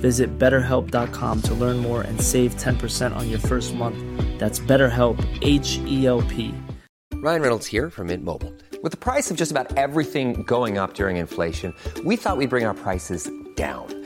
Visit betterhelp.com to learn more and save 10% on your first month. That's BetterHelp, H E L P. Ryan Reynolds here from Mint Mobile. With the price of just about everything going up during inflation, we thought we'd bring our prices down.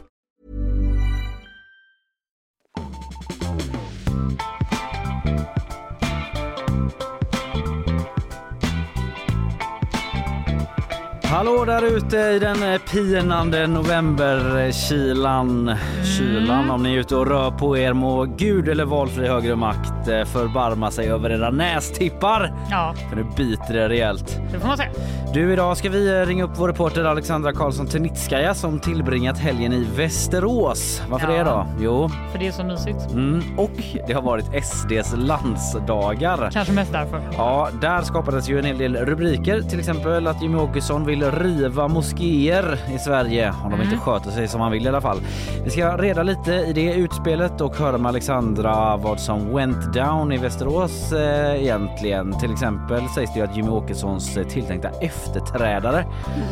Hallå där ute i den eh, pinande novemberkylan. Kylan om ni är ute och rör på er må Gud eller valfri högre makt eh, förbarma sig över era nästippar. Ja, För nu biter det rejält. det får man säga. Du, idag ska vi eh, ringa upp vår reporter Alexandra Karlsson Tenitskaja som tillbringat helgen i Västerås. Varför Ja. det då? Jo, För det är så mysigt. mm, och det har varit SDs landsdagar. Kanske mest därför. Ja, där skapades ju en hel del rubriker. Till exempel att Jimmie Åkesson vill riva moskéer i Sverige om de inte sköter sig som han vill i alla fall. Vi ska reda lite i det utspelet och höra med Alexandra vad som went down i Västerås eh, egentligen. Till exempel sägs det ju att Jimmie Åkessons tilltänkta efterträdare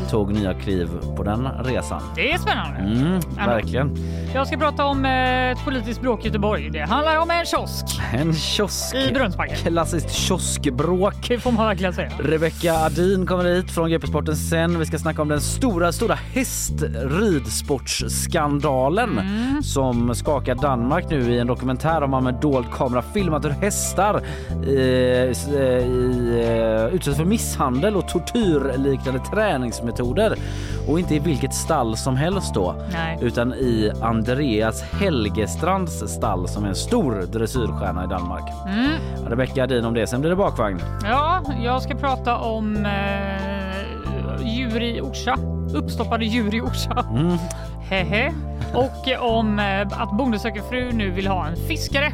tog nya kliv på den resan. Det är spännande. Mm, verkligen. Jag ska prata om eh, ett politiskt bråk i Göteborg. Det handlar om en kiosk En kiosk. i Brunnsparken. Klassiskt kioskbråk. Det får man verkligen säga. Rebecka Adin kommer hit från GP Sporten sen. Vi ska snacka om den stora, stora hästridsportsskandalen som skakar Danmark nu i en dokumentär om man med dold kamera filmat hur hästar eh, eh, i, eh, utsätts för misshandel och tortyrliknande träningsmetoder. Och inte i vilket stall som helst då, Nej. utan i Andreas Helgestrands stall som är en stor dressyrstjärna i Danmark. Rebecka Adin om det, sen blir det bakvagn. Ja, jag ska prata om eh, djur i Orsa. Uppstoppade djur i Orsa. Mm. Hehe. Och om eh, att Bonde söker fru nu vill ha en fiskare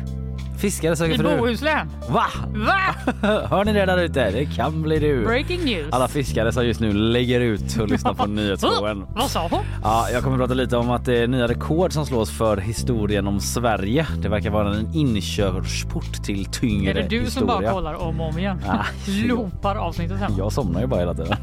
Fiskare söker i fru. Bohuslän. Va? Va? Hör ni det där ute? Det kan bli du. Breaking news. Alla fiskare som just nu lägger ut och lyssnar på nyhetsshowen. Vad sa hon? Ja, jag kommer att prata lite om att det är nya rekord som slås för historien om Sverige. Det verkar vara en inkörsport till tyngre Är det du som historia. bara kollar om och om igen? Ah, Loopar avsnittet hemma? Jag somnar ju bara hela tiden.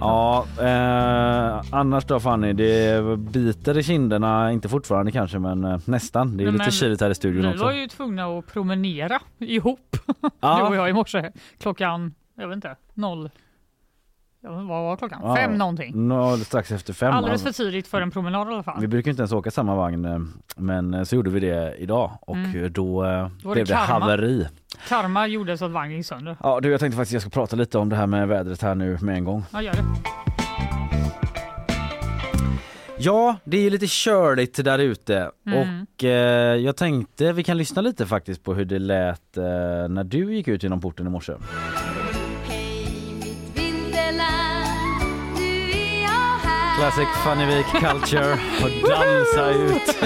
ja, eh, annars då Fanny, det biter i kinderna, inte fortfarande kanske men eh, nästan. Det är Men- lite kyligt här i studion Vi också. var ju tvungna att promenera ihop, Ja. du och jag i morse. Klockan, jag vet inte, noll... Ja, vad var klockan? Ja. Fem någonting. Nå, strax efter fem. Alldeles för tidigt för en promenad i alla fall. Vi brukar inte ens åka samma vagn eh, men eh, så gjorde vi det idag och Mm. då, eh, Då var blev det det karma. haveri. Karma gjorde så att vagnen gick sönder. Ja du jag tänkte faktiskt jag ska prata lite om det här med vädret här nu med en gång. Ja, gör det. Ja det är ju lite körligt där ute Mm. och eh, jag tänkte vi kan lyssna lite faktiskt på hur det lät eh, när du gick ut genom porten i morse. Classic Fannevik Culture och dansa ut.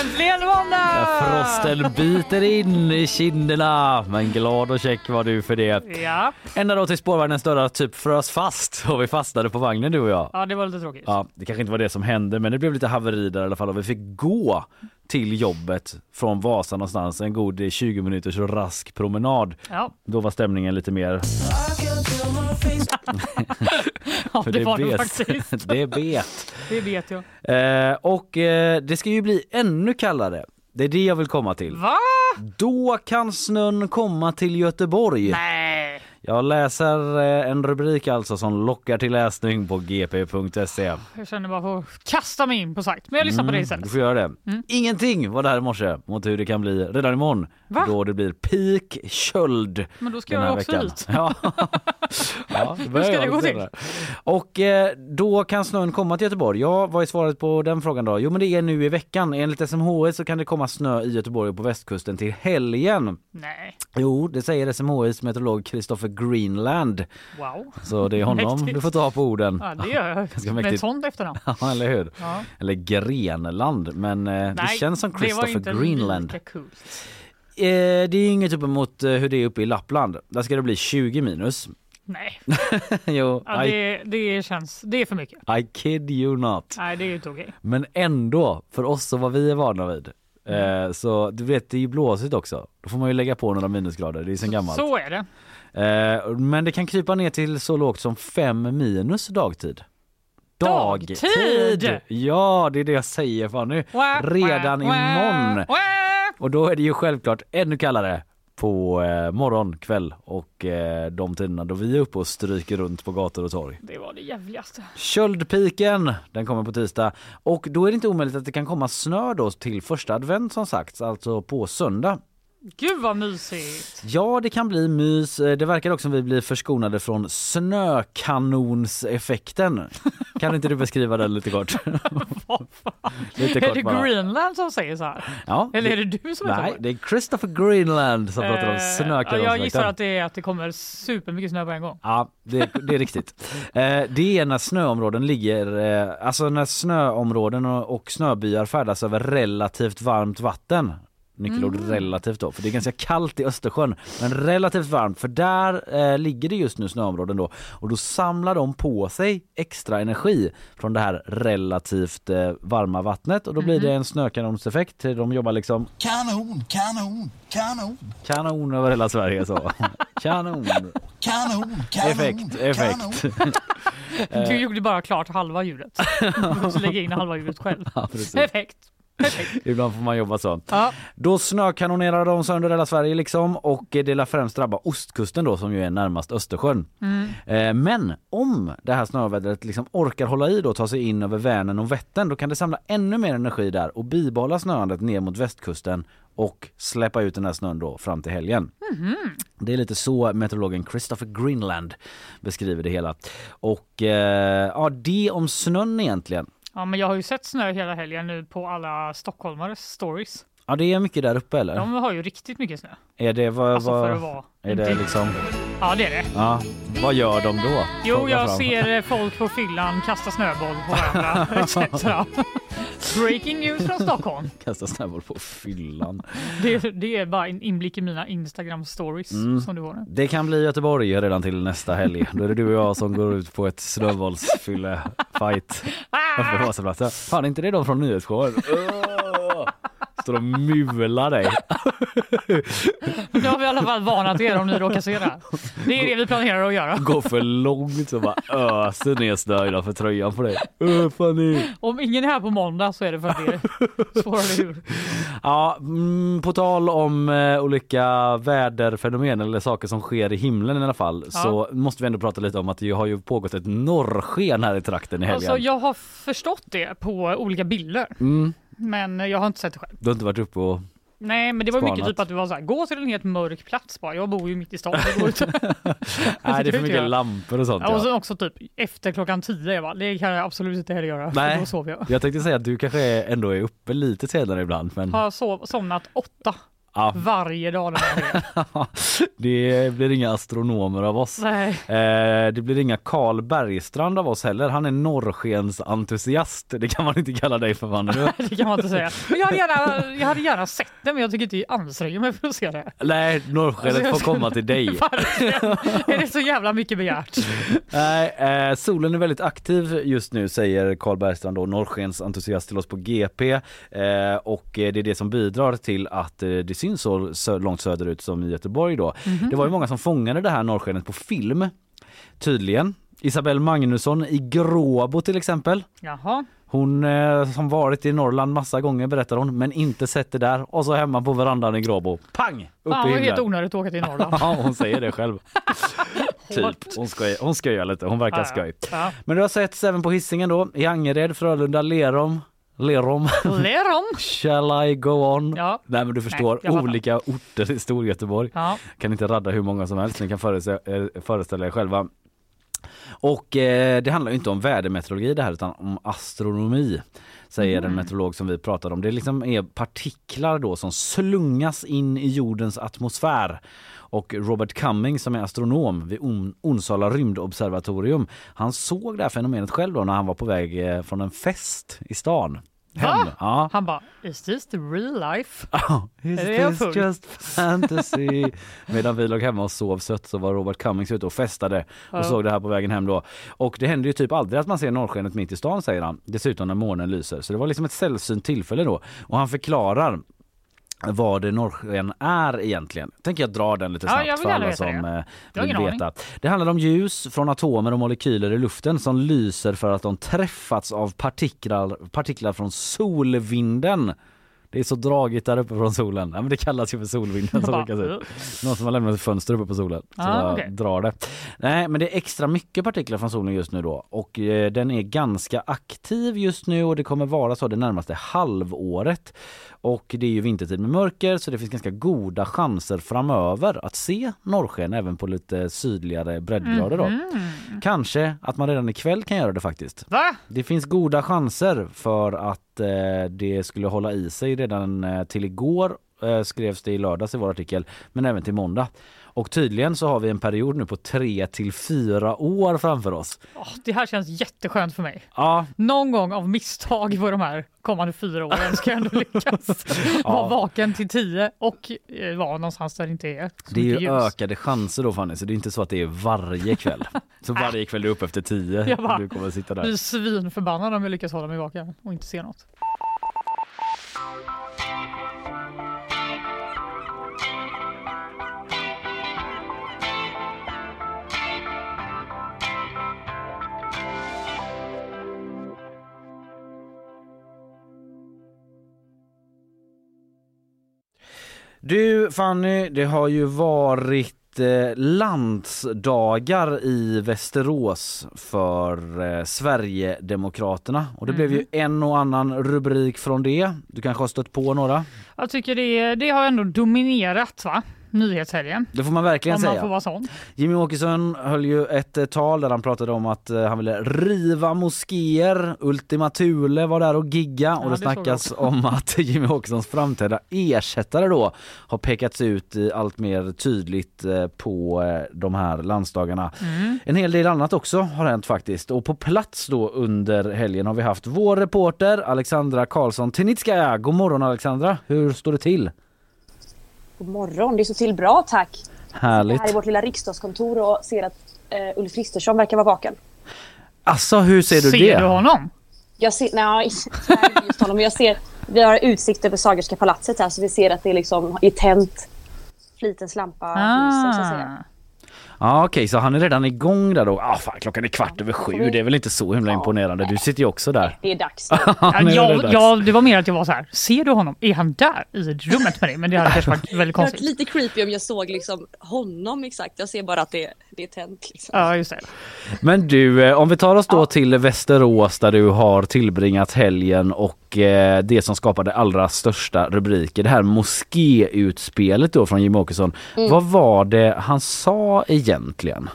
Äntligen måndag! Frosten biter in i kinderna men glad och check var du för det. Ja. Ända då till spårvagnens dörrar typ frös fast och vi fastnade på vagnen du och jag. ja, det var lite tråkigt. Ja, det kanske inte var det som hände men det blev lite haveri där i alla fall och vi fick gå till jobbet från Vasa någonstans en god 20 minuters rask promenad. Ja. Då var stämningen lite mer Ja, För det var det faktiskt. det bet. Det vet jag. Eh, och eh, det ska ju bli ännu kallare. Det är det jag vill komma till. Va? Då kan snön komma till Göteborg. Nej. Jag läser eh, en rubrik alltså som lockar till läsning på gp.se. Jag känner bara för att kasta mig in på sajt. Men jag lyssnar på det Du istället. får göra det. Ingenting var det här i morse mot hur det kan bli redan imorgon. Va? Då det blir peak köld Men då ska jag också veckan. hit. Ja. ja, börjar ska det gå till? Och eh, då kan snön komma till Göteborg. Ja, vad är svaret på den frågan då? Jo men det är nu i veckan. Enligt SMHI så kan det komma snö i Göteborg och på västkusten till helgen. Nej. Jo, det säger SMHIs meteorolog Christopher Greenland. Wow. Så det är honom Mäktigt. du får ta på orden. Ja, det gör jag. Ganska Med ett sånt efternamn. Ja, eller hur? Ja. Eller Grenland, men eh, det Nej, känns som det Christopher Greenland. Eh, det är inget uppemot eh, hur det är uppe i Lappland. Där ska det bli 20 minus. Nej, jo, ja, det, det känns... Det är för mycket. I kid you not. Nej, det är inte okej. Men ändå, för oss och vad vi är vana vid. Mm. Eh, så du vet, det är ju blåsigt också. Då får man ju lägga på några minusgrader, det är sen gammalt. Så är det. Eh, men det kan krypa ner till så lågt som 5 minus dagtid. Dagtid? Ja, det är det jag säger Fanny. Wah, Redan wah, imorgon. wah. Och då är det ju självklart ännu kallare på eh, morgon, kväll och eh, de tiderna då vi är uppe och stryker runt på gator och torg. Det var det jävligaste. Köldpiken, den kommer på tisdag och då är det inte omöjligt att det kan komma snö då till första advent som sagt, alltså på söndag. Gud vad mysigt. Ja, det kan bli mys. Eh, Det verkar också som vi blir förskonade från snökanonseffekten. Kan inte du beskriva den lite kort? lite Är kort det bara. Greenland som säger så här? Ja, Eller är det du som är Nej, det är Christopher Greenland som pratar om Eh, snökanonseffekten. Jag gissar att det är att det kommer supermycket snö på en gång. Ja, det, det är riktigt. Eh, det är när snöområden ligger, alltså när snöområden och snöbyar färdas över relativt varmt vatten. Nyckelord Mm. relativt då, för det är ganska kallt i Östersjön. Men relativt varmt, för där eh, ligger det just nu snöområden då. Och då samlar de på sig extra energi från det här relativt eh, varma vattnet. Och då blir det en snökanonseffekt. De jobbar liksom Kanon, kanon, kanon, kanon över hela Sverige så. Kanon! kanon, kanon, Effekt, effekt. kanon. Du gjorde bara klart halva ljudet. Du måste lägga in halva ljudet själv. Ja, precis. Ibland får man jobba så. Ja. Då snökanonerar de sönder hela Sverige liksom och det lär främst drabba ostkusten då som ju är närmast Östersjön. Eh, Men om det här snövädret liksom orkar hålla i då och ta sig in över Vänern och Vättern då kan det samla ännu mer energi där och bibehålla snöandet ner mot västkusten och släppa ut den här snön då fram till helgen. Det är lite så meteorologen Christopher Greenland beskriver det hela. Och eh, ja, det om snön egentligen ja, men jag har ju sett snö hela helgen nu på alla stockholmares stories. Ja, det är mycket där uppe eller? De har ju riktigt mycket snö. Är det vad, Alltså vad för att vara är det liksom Ja, det är det. Ja, vad gör de då? Jo, Fråga jag fram. ser eh, folk på fyllan kasta snöboll på varandra etc. Breaking news från Stockholm. Kasta snöboll på fyllan. Det, det är bara en inblick i mina Instagram stories Mm. som du har nu. Det kan bli Göteborg redan till nästa helg. Då är det du och jag som går ut på ett snöbollsfylle-fight Vasaplatsen. Fan, är inte det de från nyhetsshowen? Står och mular dig. Nu har vi i alla fall varnat er om ni råkar se det. Det är det vi planerar att göra. Går för långt så bara öser ner snö innanför tröjan på dig. Öh, Fanny. Om ingen är här på måndag så är det för att det spårar ur. Ja, mm, på tal om eh, olika väderfenomen eller saker som sker i himlen i alla fall så måste vi ändå prata lite om att det har ju pågått ett norrsken här i trakten i helgen. Alltså, jag har förstått det på olika bilder. Mm, Men jag har inte sett det själv. du har inte varit uppe och... Nej, men det var mycket Spanat. typ att du var så här, gå till en helt mörk plats bara. Jag bor ju mitt i stan. Går. Nej, det är för mycket jag. lampor och sånt. Ja, och sen också typ efter klockan tio. Jag bara, det kan jag absolut inte heller göra. Nej. Då sover jag. Jag tänkte säga att du kanske ändå är uppe lite senare ibland men Har sov, somnat åtta ja, varje dag den här det blir inga astronomer av oss. Nej. Eh, det blir inga Karl Bergstrand av oss heller. Han är norrskensentusiast. Det kan man inte kalla dig för Fanny. Det kan man inte säga. Men jag hade gärna, jag hade gärna sett det, men jag tycker inte jag anstränger mig för att se det. Nej, norrskenet får komma till dig. Är det så jävla mycket begärt? Nej, eh, solen är väldigt aktiv just nu säger Karl Bergstrand då, norrskensentusiast till oss på GP. Eh, och eh, det är det som bidrar till att det syns så sö- långt söderut som i Göteborg då. Det var ju många som fångade det här norrskenet på film. Tydligen. Isabelle Magnusson i Gråbo till exempel. Jaha. Hon eh, som varit i Norrland massa gånger berättar hon men inte sett det där och så hemma på verandan i Gråbo. Pang! Upp Fan i vad helt himlen. onödigt att åka till Norrland. Ja hon säger det själv. typ. Hon, skojar, hon skojar lite, hon verkar Ja, skoj. Ja. Men det har setts även på hissingen då i Angered, Frölunda, Lerum. Lerum. Lerum. Shall I go on? Ja. Nej men du förstår, fattar. olika orter i Storgöteborg. Ja. Kan inte radda hur många som helst, ni kan föreställa, eh, er själva. Och eh, det handlar ju inte om vädermeteorologi det här utan om astronomi. Säger Mm. en meteorolog som vi pratade om. Det liksom är partiklar då som slungas in i jordens atmosfär. Och Robert Cumming som är astronom vid On- Onsala rymdobservatorium. Han såg det här fenomenet själv då när han var på väg eh, från en fest i stan. Hem. Ja. Han bara, is this the real life? Is det jag this just fantasy? Medan vi låg hemma och sov sött så var Robert Cummings ute och festade och Ja. såg det här på vägen hem då. Och det händer ju typ aldrig att man ser norrskenet mitt i stan säger han. Dessutom när månen lyser. Så det var liksom ett sällsynt tillfälle då. Och han förklarar vad det norrsken är egentligen. Tänker jag dra den lite Ja, snabbt vill för alla veta som det. eh, Jag vill veta. Det handlar om ljus från atomer och molekyler i luften som lyser för att de träffats av partiklar, partiklar från solvinden. Det är så dragigt där uppe från solen. Ja, men det kallas ju för solvinden som se ut. Någon som har lämnat ett fönster uppe på solen. Så Ah, okej. drar det. Nej men det är extra mycket partiklar från solen just nu då. Och eh, den är ganska aktiv just nu och det kommer vara så det närmaste halvåret. Och det är ju vintertid med mörker så det finns ganska goda chanser framöver att se norrsken även på lite sydligare breddgrader då. Kanske att man redan ikväll kan göra det faktiskt. Va? Det finns goda chanser för att Eh, det skulle hålla i sig redan eh, till igår eh, skrevs det i lördags i vår artikel men även till måndag. Och tydligen så har vi en period nu på tre till fyra år framför oss. Åh, det här känns jätteskönt för mig. Ja, Någon gång av misstag på de här kommande fyra åren ska jag ändå lyckas vara vaken till tio och eh, vara någonstans där det inte är det är ju ljus. ökade chanser då Fanny så det är inte så att det är varje kväll. Så varje kväll du är uppe efter tio Jag bara- du kommer sitta där. blir svinförbannad om jag lyckas hålla mig vaken och inte se något. Du Fanny, det har ju varit eh, landsdagar i Västerås för eh, Sverigedemokraterna och det blev ju en och annan rubrik från det. Du kanske har stött på några? Jag tycker det, det har ändå dominerat va? Nyhetshelgen. Det får man verkligen Om man säga. får vara sån. Jimmy Åkesson höll ju ett eh, tal där han pratade om att eh, han ville riva moskéer. Ultima Thule var där och gigga och Ja, det det jag snackas om att Jimmy Åkessons framtida ersättare då har pekats ut allt mer tydligt eh, på de här landsdagarna. Mm. En hel del annat också har hänt faktiskt och på plats då under helgen har vi haft vår reporter Alexandra Karlsson Tenitskaja. God morgon Alexandra, hur står det till? God morgon, det står till bra tack. Härligt. Här i vårt lilla riksdagskontor och ser att eh, Ulf Kristersson verkar vara vaken. Alltså hur ser du Ser det? du honom? Jag ser, nej, just honom, men jag ser, vi har utsikt över Sagerska palatset här så vi ser att det liksom är tänt. Flitens lampa lyser så att säga. Ah. Ja okej, så han är redan igång där då. Ah, fan, klockan är kvart över sju, det är väl inte så himla imponerande. Du sitter ju också där. Det är dags. Ja, Nu det dags. jag, det var mer att jag var så här, ser du honom? Är han där i rummet med dig? Men det hade kanske varit väldigt Det konstigt. lite creepy om jag såg liksom honom exakt. Jag ser bara att det, det är tänt. Liksom. Ja, just det. Men du, eh, om vi tar oss då till Västerås där du har tillbringat helgen och eh, det som skapade allra största rubriker, det här moskéutspelet då från Jimmie Åkesson. Mm. Vad var det han sa egentligen?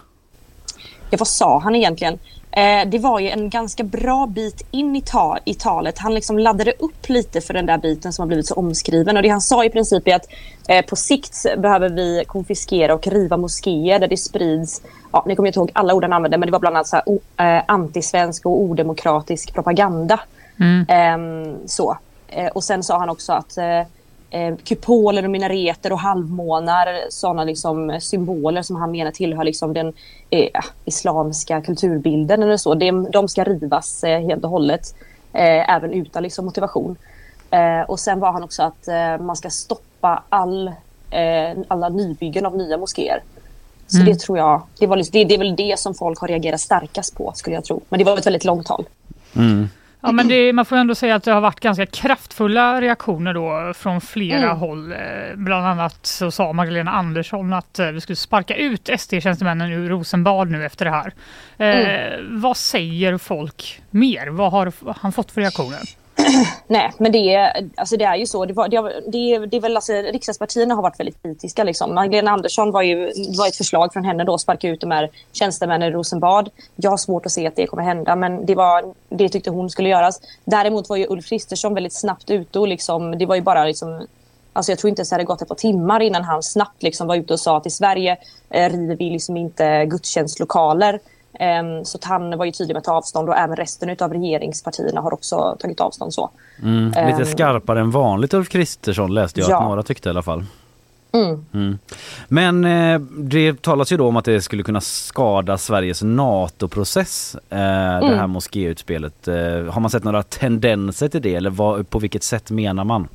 Ja, vad sa han egentligen? Eh, det var ju en ganska bra bit in i, ta- i talet. Han liksom laddade upp lite för den där biten som har blivit så omskriven. Och det han sa i princip är att eh, på sikt behöver vi konfiskera och riva moskéer där det sprids, ja, ni kommer inte ihåg alla ord han använde, men det var bland annat så här, o- eh, antisvensk och odemokratisk propaganda. Ehm, så. Eh, och sen sa han också att eh, eh, kupoler och minareter och halvmånar, sådana liksom symboler som han menar tillhör liksom den eh, islamska kulturbilden eller så. De, de ska rivas eh, helt och hållet, eh, även utan liksom motivation. Eh, och sen var han också att eh, man ska stoppa all, eh, alla nybyggen av nya moskéer. Så Mm. det tror jag, det, var, liksom- det, det är väl det som folk har reagerat starkast på skulle jag tro. Men det var ett väldigt långt tal. Ja, men det, man får ändå säga att det har varit ganska kraftfulla reaktioner då från flera Mm. håll. Eh, Bland annat så sa Magdalena Andersson att eh, vi skulle sparka ut SD-tjänstemännen ur Rosenbad nu efter det här. Eh, Vad säger folk mer? Vad har han fått för reaktioner? Nej, men det är, alltså det är ju så. Det, var, det, det, det är väl, alltså, riksdagspartierna har varit väldigt kritiska. Liksom. Magdalena Andersson var ju var ett förslag från henne då, att sparka ut de här tjänstemännen i Rosenbad. Jag har svårt att se att det kommer hända, men det, var, det tyckte hon skulle göras. Däremot var ju Ulf Kristersson väldigt snabbt ute och liksom, det var ju bara liksom Alltså jag tror inte ens det hade gått ett par timmar innan han snabbt liksom var ute och sa att i Sverige eh, river vi liksom inte gudstjänstlokaler. Ehm, så han var ju tydlig med att ta avstånd och även resten av regeringspartierna har också tagit avstånd. så. Mm, lite Ehm. skarpare än vanligt Ulf Kristersson läste jag Ja. att några tyckte i alla fall. Mm. Mm. Men eh, det talas ju då om att det skulle kunna skada Sveriges NATO-process, eh, det Mm. här moskéutspelet. Eh, har man sett några tendenser till det eller vad, på vilket sätt menar man?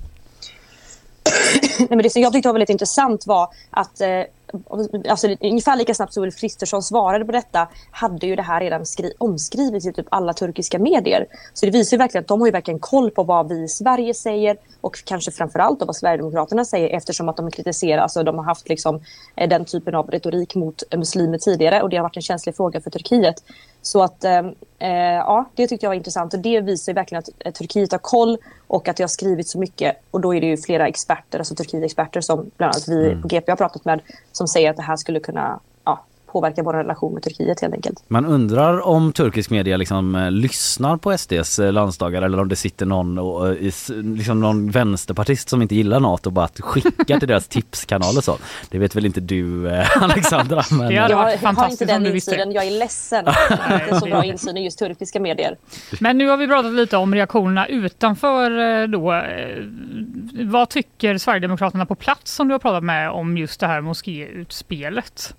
Nej, men det som jag tyckte var väldigt intressant var att eh, alltså, ungefär lika snabbt som Ulf Kristersson svarade på detta hade ju det här redan skri- omskrivits i typ alla turkiska medier. Så det visar ju verkligen att de har ju verkligen koll på vad vi i Sverige säger och kanske framförallt vad Sverigedemokraterna säger eftersom att de kritiserar, alltså de har haft liksom eh, den typen av retorik mot muslimer tidigare och det har varit en känslig fråga för Turkiet. Så att eh, eh, ja, det tyckte jag var intressant. Och det visar verkligen att eh, Turkiet har koll och att det har skrivits så mycket. Och då är det ju flera experter, alltså Turkiet-experter som bland annat vi på GP har pratat med som säger att det här skulle kunna ja, påverka vår relation med Turkiet helt enkelt. Man undrar om turkisk media liksom eh, lyssnar på SDs eh, landsdagar eller om det sitter någon, och, eh, liksom någon vänsterpartist som inte gillar NATO och bara skickar till deras tipskanal och så. Det vet väl inte du Alexandra? Men, Jag varit har inte den insynen, jag är ledsen. Jag har inte så bra insyn i just turkiska medier. Men nu har vi pratat lite om reaktionerna utanför då. Vad tycker Sverigedemokraterna på plats som du har pratat med om just det här moskéutspelet?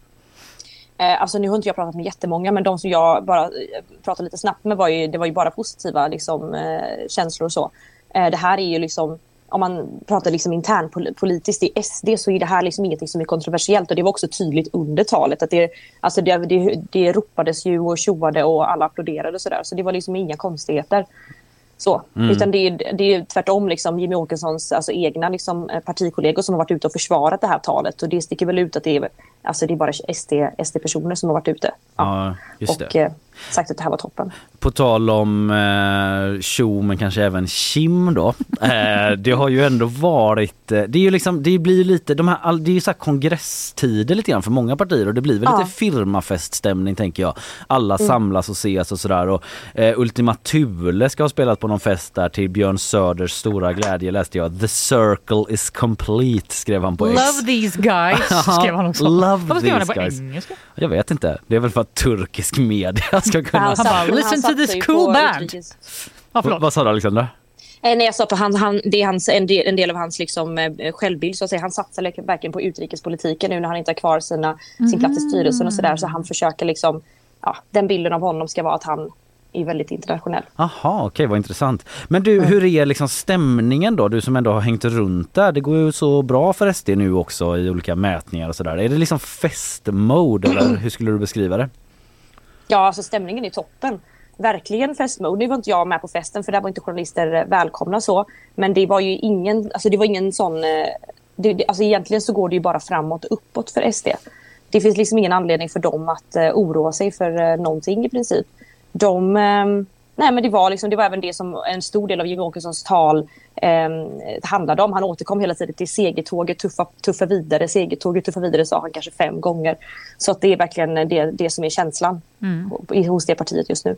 Eh, alltså nu har inte jag pratat med jättemånga men de som jag bara eh, pratade lite snabbt med var ju, det var ju bara positiva liksom, eh, känslor och så. Eh, det här är ju liksom, om man pratar liksom internpolitiskt i SD så är det här liksom ingenting som är kontroversiellt och det var också tydligt under talet att det, alltså det, det, det ropades ju och tjoade och alla applåderade och sådär så det var liksom inga konstigheter. Så. Utan det är, det är tvärtom liksom Jimmy Åkessons alltså, egna liksom, eh, partikollegor som har varit ute och försvarat det här talet. Och det sticker väl ut att det är, alltså, det är bara SD, SD-personer som har varit ute. Ja, just och det. Sagt att det här var toppen. På tal om eh, tjo men kanske även Kim då. Eh, det har ju ändå varit, eh, det är ju liksom, det blir lite, de här, det är ju så här kongresstider lite grann för många partier och det blir väl Ja. lite firmafeststämning tänker jag. Alla samlas och ses och sådär och eh, Ultima Thule ska ha spelat på någon fest där till Björn Söders stora glädje läste jag. The circle is complete skrev han på X. Love these guys skrev han också. Love Varför skrev han det på guys. engelska? Jag vet inte, det är väl för att turkisk media ska kunna... Han, bara, "Listen to this cool på band." utrikes- förlåt. Vad sa du Alexandra? Eh, nej, jag sa att han, han, det är hans, en, del, en del av hans liksom, eh, självbild. Så att säga. Han satsar verkligen på utrikespolitiken nu när han inte har kvar sina, sin plats i styrelsen och sådär. Så han försöker liksom, ja, den bilden av honom ska vara att han är väldigt internationell. Jaha, okej vad intressant. Men du, hur är liksom stämningen då? Du som ändå har hängt runt där. Det går ju så bra för SD nu också i olika mätningar och sådär. Är det liksom festmode eller hur skulle du beskriva det? Ja, alltså stämningen är toppen. Verkligen festmode. Nu var inte jag med på festen för där var inte journalister eh, välkomna så. Men det var ju ingen, alltså det var ingen sån... Eh, det, det, alltså egentligen så går det ju bara framåt och uppåt för SD. Det finns liksom ingen anledning för dem att uh, oroa sig för uh, någonting i princip. De... Ehm, nej men det var liksom, det var även det som en stor del av Jimmie Åkessons tal um, handlade om. Han återkom hela tiden till segertåget, tuffa, tuffa vidare, segertåget, tuffa vidare sa han kanske fem gånger. Så det är verkligen det, det som är känslan i- hos det partiet just nu.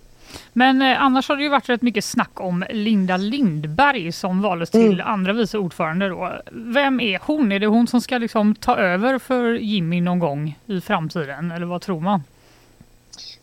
Men eh, annars har det ju varit rätt mycket snack om Linda Lindberg som valdes till andra vice ordförande. Då. Vem är hon? Är det hon som ska liksom ta över för Jimmy någon gång i framtiden? Eller vad tror man?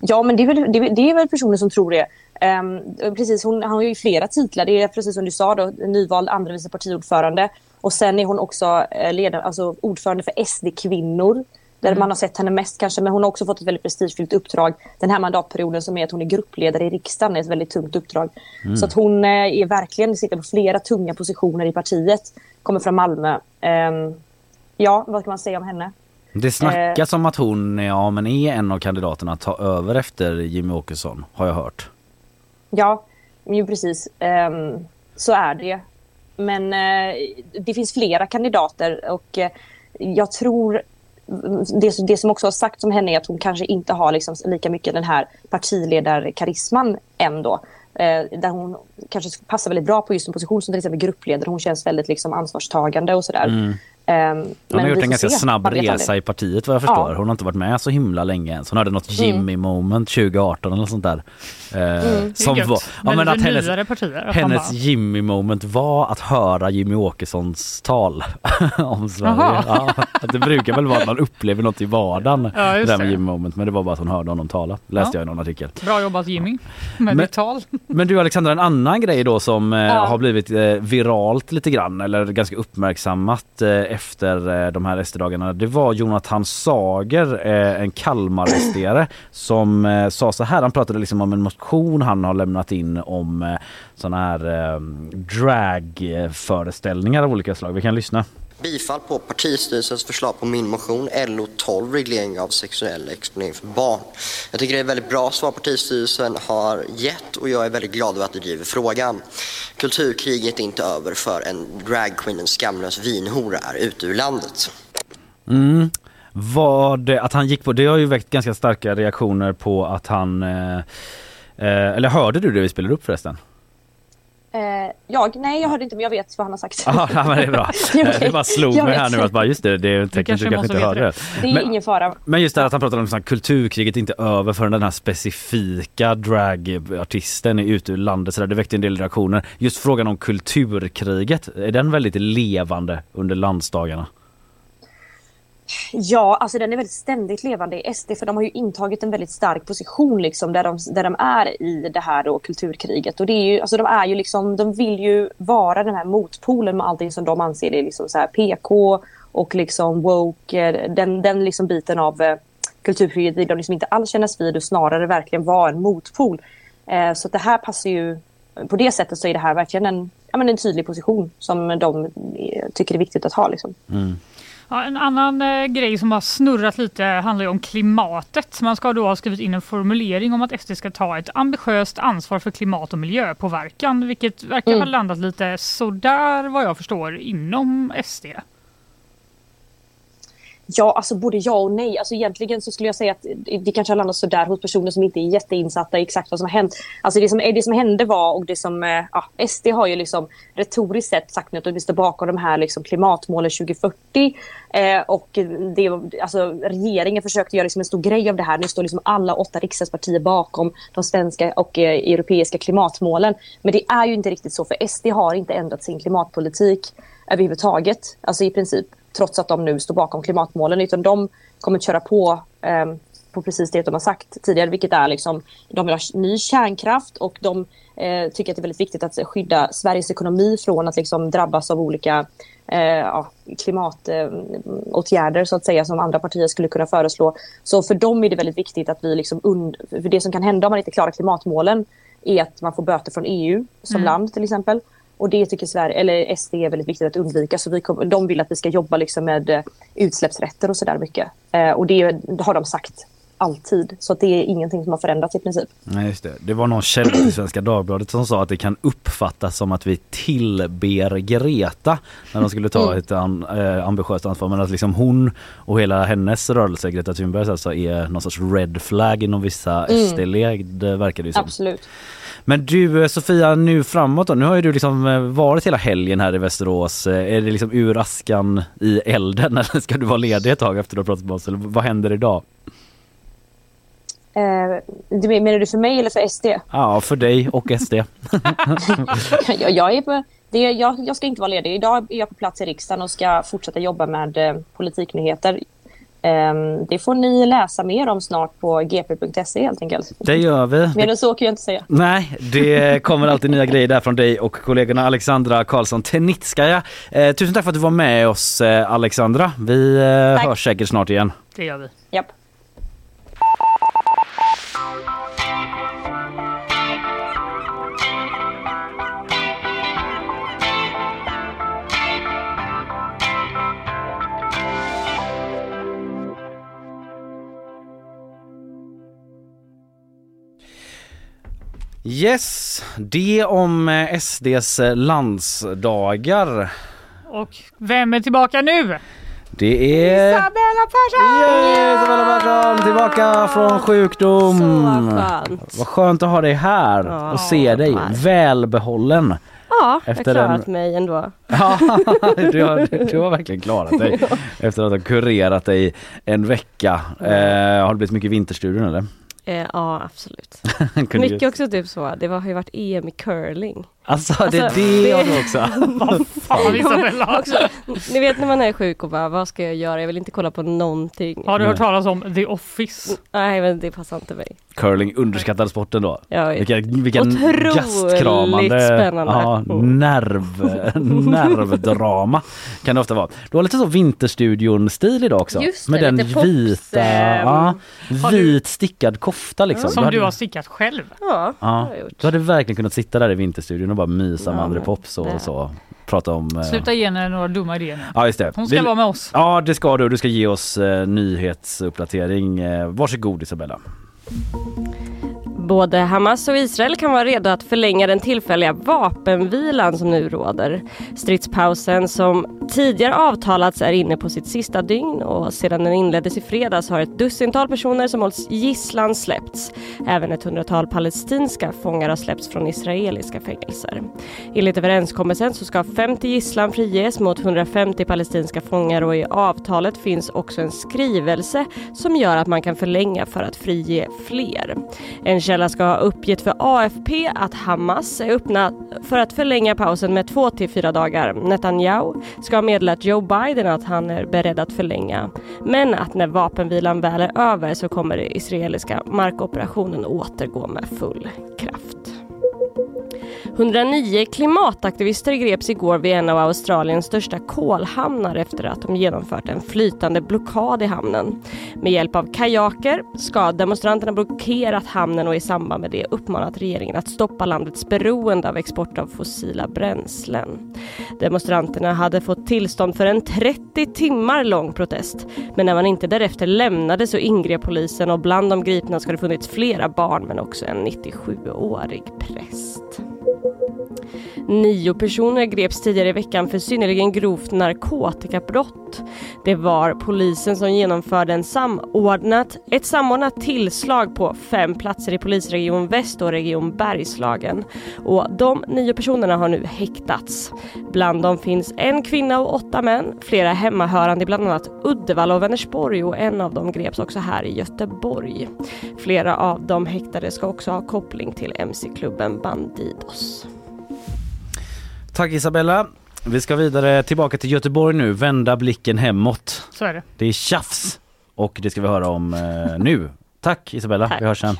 Ja, men det är väl, det det är väl personer som tror det. Ehm, precis, hon, han har ju flera titlar. Det är precis som du sa, då, nyvald andra vice partiordförande. Och sen är hon också eh, ledare, alltså ordförande för SD-kvinnor. där man har sett henne mest kanske. Men hon har också fått ett väldigt prestigefyllt uppdrag den här mandatperioden som är att hon är gruppledare i riksdagen. Det är ett väldigt tungt uppdrag. Så att hon eh, är verkligen, sitter på flera tunga positioner i partiet. Kommer från Malmö. Ehm, ja, vad kan man säga om henne? Det snackas om att hon ja, men är en av kandidaterna att ta över efter Jimmy Åkesson har jag hört. Ja, ju precis. Um, så är det. Men uh, det finns flera kandidater och uh, jag tror det, det som också har sagts om henne är att hon kanske inte har liksom lika mycket den här partiledarkarisman ändå. Eh, där hon kanske passar väldigt bra på just en position som till exempel gruppledare. Hon känns väldigt liksom ansvarstagande och sådär. Mm. Ehm, Hon har gjort en ganska snabb resa i partiet vad jag förstår. Ja. Mm. Hon har inte varit med så himla länge ens. Hon hade något Jimmy moment 2018 eller sånt där. Eh, som Gött. var, ja, Men att hennes, partier. att hennes bara- Jimmy moment var att höra Jimmy Åkessons tal om Sverige. Ja, att det brukar väl vara att man upplever något i vardagen. Ja, det där med. Jimmy moment. Men det var bara att hon hörde honom tala. Läste Ja. jag i någon artikel. Bra jobbat Jimmy med Men- ditt tal. Men du Alexandra, en annan grej då som eh, Ja. har blivit eh, viralt lite grann eller ganska uppmärksammat efter eh, de här SD-dagarna. Det var Jonathan Sager, eh, en Kalmar-SDare som eh, sa så här. Han pratade liksom om en motion han har lämnat in om eh, här eh, dragföreställningar av olika slag. Vi kan lyssna. Bifall på partistyrelsens förslag på min motion LO12 reglering av sexuell exponering för barn. Jag tycker det är ett väldigt bra svar partistyrelsen har gett och jag är väldigt glad över att du driver frågan. Kulturkriget är inte över för en dragqueen, en skamlös vinhora är ute ur landet. Mm. Vad, att han gick på, det har ju väckt ganska starka reaktioner på att han eh, eh, eller hörde du det vi spelade upp förresten? Eh, jag, nej, jag hörde inte men jag vet vad han har sagt. Ja, ja, men det är bra. Det är okej. Det bara slog Jag mig vet. här nu att bara just det, det är ett tecken du kanske inte hörde. det. Det är Men, ingen fara. men just det här att han pratar om att kulturkriget inte över förrän den här specifika dragartisten är ute ur landet. Så där, det väckte en del reaktioner. Just frågan om kulturkriget, är den väldigt levande under landsdagarna? Ja, alltså den är väldigt ständigt levande i SD för de har ju intagit en väldigt stark position liksom där de, där de är i det här då, kulturkriget. Och det är ju, alltså de är ju liksom, de vill ju vara den här motpolen med allting som de anser är liksom så här PK och liksom woke, eh, den, den liksom biten av eh, kulturkriget vill de liksom inte alls kännas vid och snarare verkligen vara en motpol. Eh, så det här passar ju, på det sättet så är det här verkligen en, ja, men en tydlig position som de eh, tycker är viktigt att ha liksom. Mm. Ja, en annan eh, grej som har snurrat lite handlar ju om klimatet. Man ska då ha skrivit in en formulering om att SD ska ta ett ambitiöst ansvar för klimat och miljöpåverkan, vilket verkar ha landat lite sådär vad jag förstår inom SD. Ja, alltså både ja och nej. Alltså egentligen så skulle jag säga att det kanske har landat sådär hos personer som inte är jätteinsatta i exakt vad som har hänt. Alltså det som, det som hände var, och det som, eh, ja, SD har ju liksom retoriskt sett sagt nu att vi står bakom de här liksom klimatmålen 2040. Eh, och det, alltså, regeringen försökte göra liksom en stor grej av det här. Nu står liksom alla åtta riksdagspartier bakom de svenska och eh, europeiska klimatmålen. Men det är ju inte riktigt så, för SD har inte ändrat sin klimatpolitik överhuvudtaget. Alltså i princip trots att de nu står bakom klimatmålen. Utan de kommer att köra på eh, på precis det de har sagt tidigare. Vilket är liksom, de vill ha ny kärnkraft och de eh, tycker att det är väldigt viktigt att skydda Sveriges ekonomi från att liksom drabbas av olika eh, ja, klimatåtgärder så att säga som andra partier skulle kunna föreslå. Så för dem är det väldigt viktigt att vi liksom und- för det som kan hända om man inte klarar klimatmålen är att man får böter från EU som land till exempel. Och det tycker Sverige, eller SD är väldigt viktigt att undvika. Så vi kom, de vill att vi ska jobba liksom med eh, utsläppsrätter och sådär mycket. Eh, och det, har de sagt alltid. Så att det är ingenting som har förändrats i princip. Nej just det. Det var någon källa till Svenska Dagbladet som sa att det kan uppfattas som att vi tillber Greta när de skulle ta ett an, eh, ambitiöst ansvar. Men att liksom hon och hela hennes rörelse, Greta Thunberg, alltså är någon sorts red flag inom vissa SD-led det verkar det ju som. Absolut. Men du eh, Sofia, nu framåt då. Nu har ju du liksom eh, varit hela helgen här i Västerås. Eh, Är det liksom ur askan i elden eller ska du vara ledig ett tag efter du har pratat med oss? Eller vad händer idag? Eh, menar du för mig eller för SD? Ja, för dig och SD. jag, jag, är på, det, jag, jag ska inte vara ledig. Idag är jag på plats i riksdagen och ska fortsätta jobba med eh, politiknyheter. Eh, det får ni läsa mer om snart på gp.se helt enkelt. Det gör vi. Mer än så kan jag inte säga. Nej, det kommer alltid nya grejer där från dig och kollegorna Alexandra Karlsson Tenitskaja. Eh, tusen tack för att du var med oss eh, Alexandra. Vi eh, Tack. hörs säkert snart igen. Det Det gör vi. Japp. Yes, det om eh, SDs eh, landsdagar. Och vem är tillbaka nu? Det är Isabella Persson! Yay, Isabella Persson tillbaka från sjukdom. Så skönt. Vad skönt att ha dig här Ja, och se dig välbehållen. Ja, jag har Efter klarat den- mig ändå. Ja, du, har, du har verkligen klarat dig efter att ha kurerat dig en vecka. Eh, har det blivit mycket vinterstudion eller? Eh, ja, absolut. Mycket också typ så. Det var, har ju varit EM i curling. Alltså det är Alltså, det det- har du också. Fan Isabella! Också, ni vet när man är sjuk och bara, vad ska jag göra? Jag vill inte kolla på någonting. Har du hört talas om The Office? Nej, men det passar inte mig. Curling, underskattad sporten då. Jag vet. Vilken, vilken Otroligt gastkramande spännande. Ja, Mm. nerv, nervdrama kan det ofta vara. Du har lite så Vinterstudion-stil idag också. Just med det, den lite pops, vita, ehm. ja, Har du- vit stickad kofta liksom. Som hade- du har stickat själv. Ja, det Ja, har jag gjort. du hade verkligen kunnat sitta där i Vinterstudion och bara mysa med André Pops och så. Prata om... eh, Sluta ge henne några dumma idéer nu. Ja just det. Hon ska Vi- vara med oss. Ja det ska du. Du ska ge oss eh, nyhetsuppdatering. Eh, varsågod Isabella. Både Hamas och Israel kan vara redo att förlänga den tillfälliga vapenvilan som nu råder. Stridspausen som tidigare avtalats är inne på sitt sista dygn och sedan den inleddes i fredags har ett dussintal personer som hålls gisslan släppts. Även ett hundratal palestinska fångar har släppts från israeliska fängelser. Enligt överenskommelsen så ska 50 gisslan friges mot 150 palestinska fångar och i avtalet finns också en skrivelse som gör att man kan förlänga för att frige fler. En källa ska ha uppgett för AFP att Hamas är öppna för att förlänga pausen med två till fyra dagar. Netanyahu ska ha meddelat Joe Biden att han är beredd att förlänga. Men att när vapenvilan väl är över så kommer den israeliska markoperationen återgå med full kraft. 109 klimataktivister greps igår vid en av Australiens största kolhamnar efter att de genomfört en flytande blockad i hamnen. Med hjälp av kajaker ska demonstranterna blockerat hamnen och i samband med det uppmanat regeringen att stoppa landets beroende av export av fossila bränslen. Demonstranterna hade fått tillstånd för en 30 timmar lång protest men när man inte därefter lämnade så ingrep polisen och bland de gripna ska det funnits flera barn men också en 97-årig präst. Nio personer greps tidigare i veckan för synnerligen grovt narkotikabrott. Det var polisen som genomförde en samordnat, ett samordnat tillslag på fem platser i polisregion Väst och region Bergslagen. Och de nio personerna har nu häktats. Bland dem finns en kvinna och åtta män, flera hemmahörande i bland annat Uddevalla och Vänersborg och en av dem greps också här i Göteborg. Flera av de häktade ska också ha koppling till mc-klubben Bandidos. Tack Isabella. Vi ska vidare tillbaka till Göteborg nu, vända blicken hemåt. Så är det. Det är tjafs och det ska vi höra om eh, nu. Tack Isabella, Tack. vi hörs sen.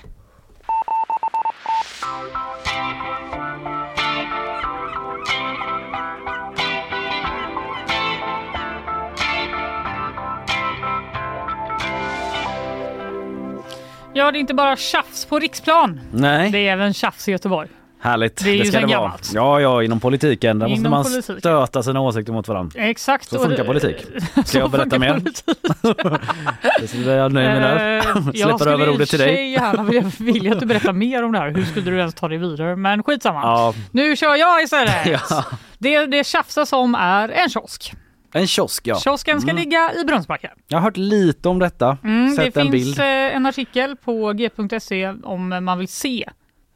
Ja, det är inte bara tjafs på riksplan. Nej, Det är även tjafs i Göteborg. Härligt. det är ju ska det vara. gammalt. Ja, ja, inom politiken. Där måste Inom man politiken. stöta sina åsikter mot varandra. Exakt. Så funkar det- politik. Ska jag berätta mer? politik. Det är jag nöjd med där. Eh, jag Släpper skulle över ordet till dig. sig gärna vilja, att du berättar mer om det här. Hur skulle du ens ta dig vidare? Men skitsamma. Ja, Nu kör jag istället. ja. Det, det tjafsas om är en kiosk. En kiosk ja. Kiosken ska ligga i Brunnsbacka. Jag har hört lite om detta. Mm, Sett det en finns bild. eh, en artikel på g.se om man vill se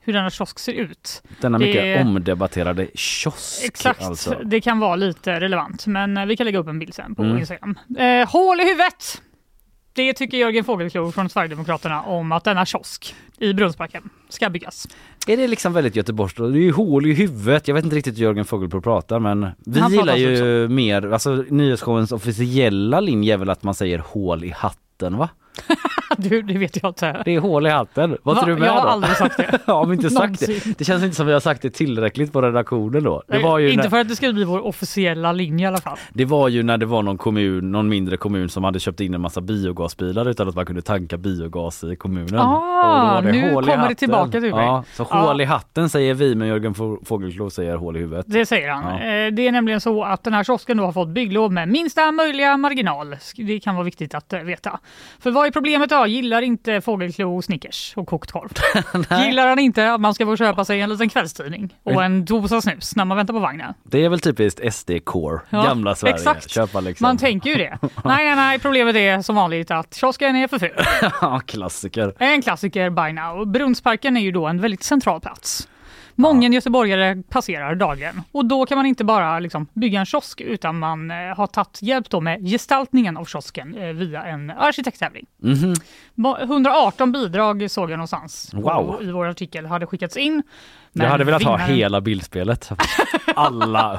hur denna kiosk ser ut. Denna det- mycket omdebatterade kiosk. Exakt, Alltså. det kan vara lite relevant men eh, vi kan lägga upp en bild sen på Mm. Instagram. Eh, hål i huvudet! Det tycker Jörgen Fågelklo från Sverigedemokraterna om att denna kiosk i Brunnsbacken ska byggas. Är det liksom väldigt göteborgskt? Det är ju hål i huvudet. Jag vet inte riktigt hur Jörgen Fogelbro pratar men vi Han gillar ju mer, alltså nyhetsshowens officiella linje är väl att man säger hål i hatten va? Du, det vet jag inte. Det är hål i hatten. Vad tror du med Jag har då? aldrig sagt det. ja, men inte sagt det. Det känns inte som vi har sagt det tillräckligt på redaktionen då. Det var ju, inte när, för att det ska bli vår officiella linje i alla fall. det var ju när det var någon kommun, någon mindre kommun som hade köpt in en massa biogasbilar utan att man kunde tanka biogas i kommunen. Ah, nu kommer det tillbaka till mig. Ja, så hål i hatten säger vi men Jörgen Fo- Fågelklo säger hål i huvudet. Det säger han. Ja. Eh, Det är nämligen så att den här kiosken då har fått bygglov med minsta möjliga marginal. Det kan vara viktigt att eh, veta. För vad är problemet då? Gillar inte Fågelklo Snickers och kokt korv? Gillar han inte att man ska få köpa sig en liten kvällstidning och en dosa snus när man väntar på vagnen? Det är väl typiskt SD-core, Ja, gamla Sverige. exakt. Köpa liksom. Man tänker ju det. nej, nej, nej. Problemet är som vanligt att kiosken är för ful. Ja, klassiker. En klassiker by now. Brunnsparken är ju då en väldigt central plats. Många göteborgare passerar dagligen och då kan man inte bara liksom bygga en kiosk utan man eh, har tagit hjälp då med gestaltningen av kiosken eh, via en arkitekttävling. Mhm. Ba- 118 bidrag såg jag någonstans Wow. i vår artikel hade skickats in. Jag hade velat ha vinnaren- hela bildspelet. Alla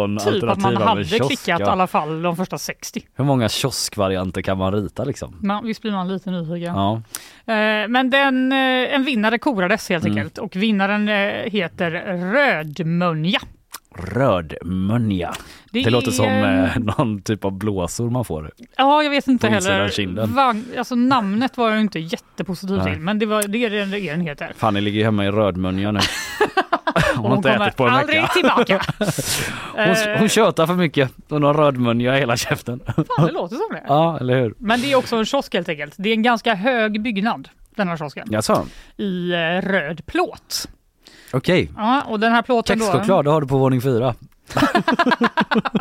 117 Typ att alternativ man av en hade kiosk. klickat i alla fall de första 60. Hur många kioskvarianter kan man rita liksom? Men visst blir man lite nyfiken. Ja. Eh, Men den, eh, en vinnare korades helt Mm. enkelt och vinnaren eh, heter Rödmönja. Rödmönja. Det, Det låter som eh, någon typ av blåsor man får. Ja, jag vet inte heller. Vagn, alltså, namnet var jag inte jättepositiv till, men det, var, det är det det den heter. Fanny ligger hemma i Rödmönja nu. Hon har inte kommer ätit på en aldrig vecka. tillbaka. Hon, Eh, hon tjötar för mycket. Hon har rödmönja i hela käften. Fan, det låter som det. Ja, eller hur? Men det är också en kiosk helt enkelt. Det är en ganska hög byggnad, den här kiosken. Jaså? I eh, röd plåt. Okej. Ja, och den här plåten då. Kexchoklad, det har du på våning fyra.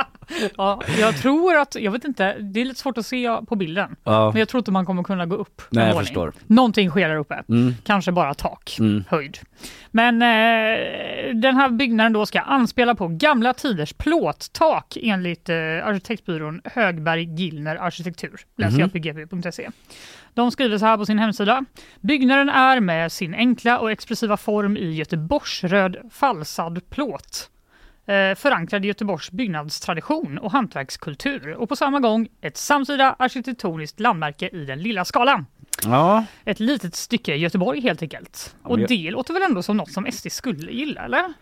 Ja, jag tror att, jag vet inte, det är lite svårt att se på bilden. Ja. Men jag tror inte man kommer kunna gå upp. Nej, jag förstår. Någonting sker där uppe. Mm. Kanske bara tak, Mm. höjd. Men eh, den här byggnaden då ska anspela på gamla tiders plåttak enligt eh, arkitektbyrån Högberg Gillner Arkitektur. Läser Mhm. jag på gp.se. De skriver så här på sin hemsida. Byggnaden är med sin enkla och expressiva form i Göteborgsröd falsad plåt eh, förankrad i Göteborgs byggnadstradition och hantverkskultur och på samma gång ett samtida arkitektoniskt landmärke i den lilla skalan. Ja, Ett litet stycke Göteborg helt enkelt. Och det låter väl ändå som något som SD skulle gilla eller?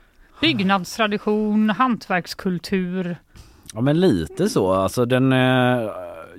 Byggnadstradition, hantverkskultur. ja men lite så. Alltså den, eh,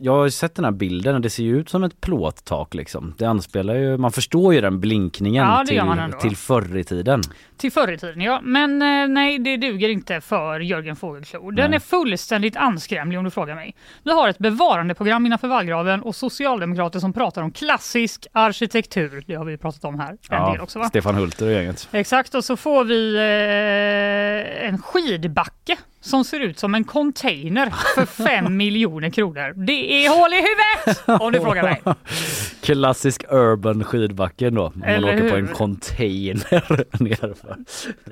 jag har sett den här bilden och det ser ju ut som ett plåttak liksom. Det anspelar ju, man förstår ju den blinkningen Ja, till, till förr i tiden. Till förr i tiden ja, men eh, nej det duger inte för Jörgen Fågelklo. Den Nej. är fullständigt anskrämlig om du frågar mig. Vi har ett bevarandeprogram innanför vallgraven och socialdemokrater som pratar om klassisk arkitektur. Det har vi pratat om här en Ja, del också va? Stefan Hulter och gänget. Exakt, och så får vi eh, en skidbacke som ser ut som en container för 5 miljoner kronor. Det är hål i huvudet om du frågar mig. Klassisk urban skidbacken då. Man Eller åker på en container nerför.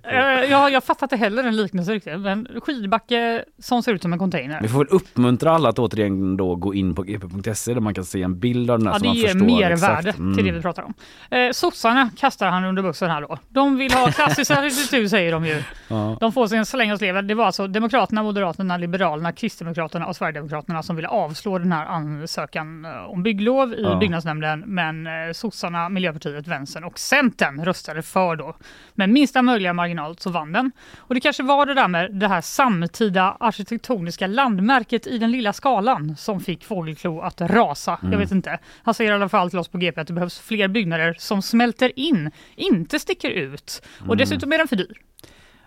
Eh, jag, jag fattar inte heller en liknelse riktigt, men skidbacke som ser ut som en container. Vi får väl uppmuntra alla att återigen då gå in på gp.se där man kan se en bild av den här Ja, så det man ger förstår mervärde exakt. Mm. till det vi pratar om. Eh, sossarna kastar han under bussen här då. De vill ha klassisk arkitektur säger de ju. Ja. De får sin släng och sleven. Det var alltså Demokraterna, Moderaterna, Liberalerna, Kristdemokraterna och Sverigedemokraterna som ville avslå den här ansökan eh, om bygglov i Ja. byggnadsnämnden. Men eh, sossarna, Miljöpartiet, Vänstern och Centern röstade för då. Med minsta möjliga marginal så vann den. Och det kanske var det där med det här samtida arkitektoniska landmärket i den lilla skalan som fick Fågelklo att rasa. Jag Mm. vet inte. Han säger i alla fall till oss på GP att det behövs fler byggnader som smälter in, inte sticker ut. Och Mm. dessutom är den för dyr.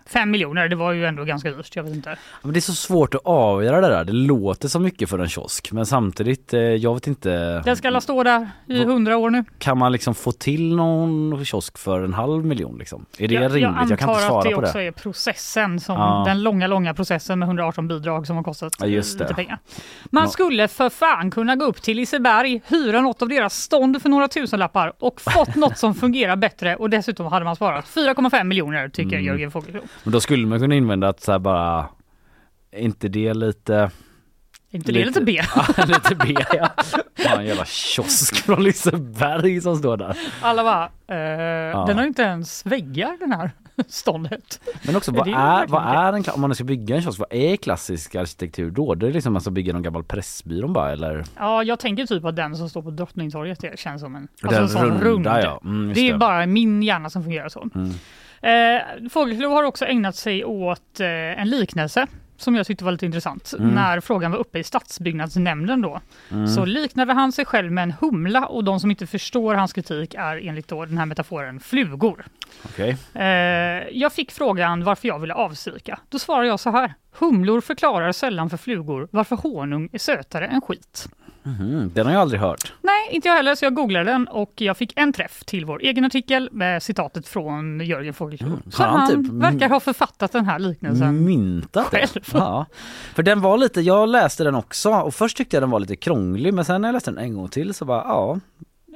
Fem miljoner, det var ju ändå ganska dyrt. Jag vet inte. Men det är så svårt att avgöra det där. Det låter så mycket för en kiosk men samtidigt, eh, jag vet inte. Den ska alla stå där i hundra år nu. Kan man liksom få till någon kiosk för en halv miljon liksom? Är det jag, rimligt? Jag Jag, kan antar inte svara att det på också det. är processen, som Ja. den långa, långa processen med 118 bidrag som har kostat Ja, lite pengar. Man Ja. skulle för fan kunna gå upp till Liseberg, hyra något av deras stånd för några tusenlappar och fått något som fungerar bättre och dessutom hade man sparat 4,5 miljoner tycker Mm. Jörgen Fågelklo. Men då skulle man kunna invända att så här bara, inte det lite... inte det lite B? Ja, lite B ja. ja. En jävla kiosk från Liseberg som står där. Alla bara, eh, den har ju inte ens väggar den här. ståndet. Men också vad är är, vad är en, om man ska bygga en kiosk, vad är klassisk arkitektur då? Det är liksom alltså bygga någon gammal pressbyrån bara eller? Ja, jag tänker typ att den som står på Drottningtorget det känns som en, Den alltså en sån runda, rund. ja. Mm, det är det. bara min hjärna som fungerar så. Mm. Eh, Fågelklo har också ägnat sig åt eh, en liknelse som jag tyckte var lite intressant. Mm. När frågan var uppe i stadsbyggnadsnämnden då Mm. så liknade han sig själv med en humla och de som inte förstår hans kritik är enligt då den här metaforen flugor. Okej. Eh, jag fick frågan varför jag ville avsika. Då svarar jag så här. Humlor förklarar sällan för flugor varför honung är sötare än skit. Mhm, Den har jag aldrig hört. Nej, inte jag heller, så jag googlade den och jag fick en träff till vår egen artikel med citatet från Jörgen Fågelklo. så har han typ- verkar ha författat den här liknelsen. Myntat? Själv. Ja. För den var lite, jag läste den också och först tyckte jag den var lite krånglig men sen när jag läste den en gång till så bara ja.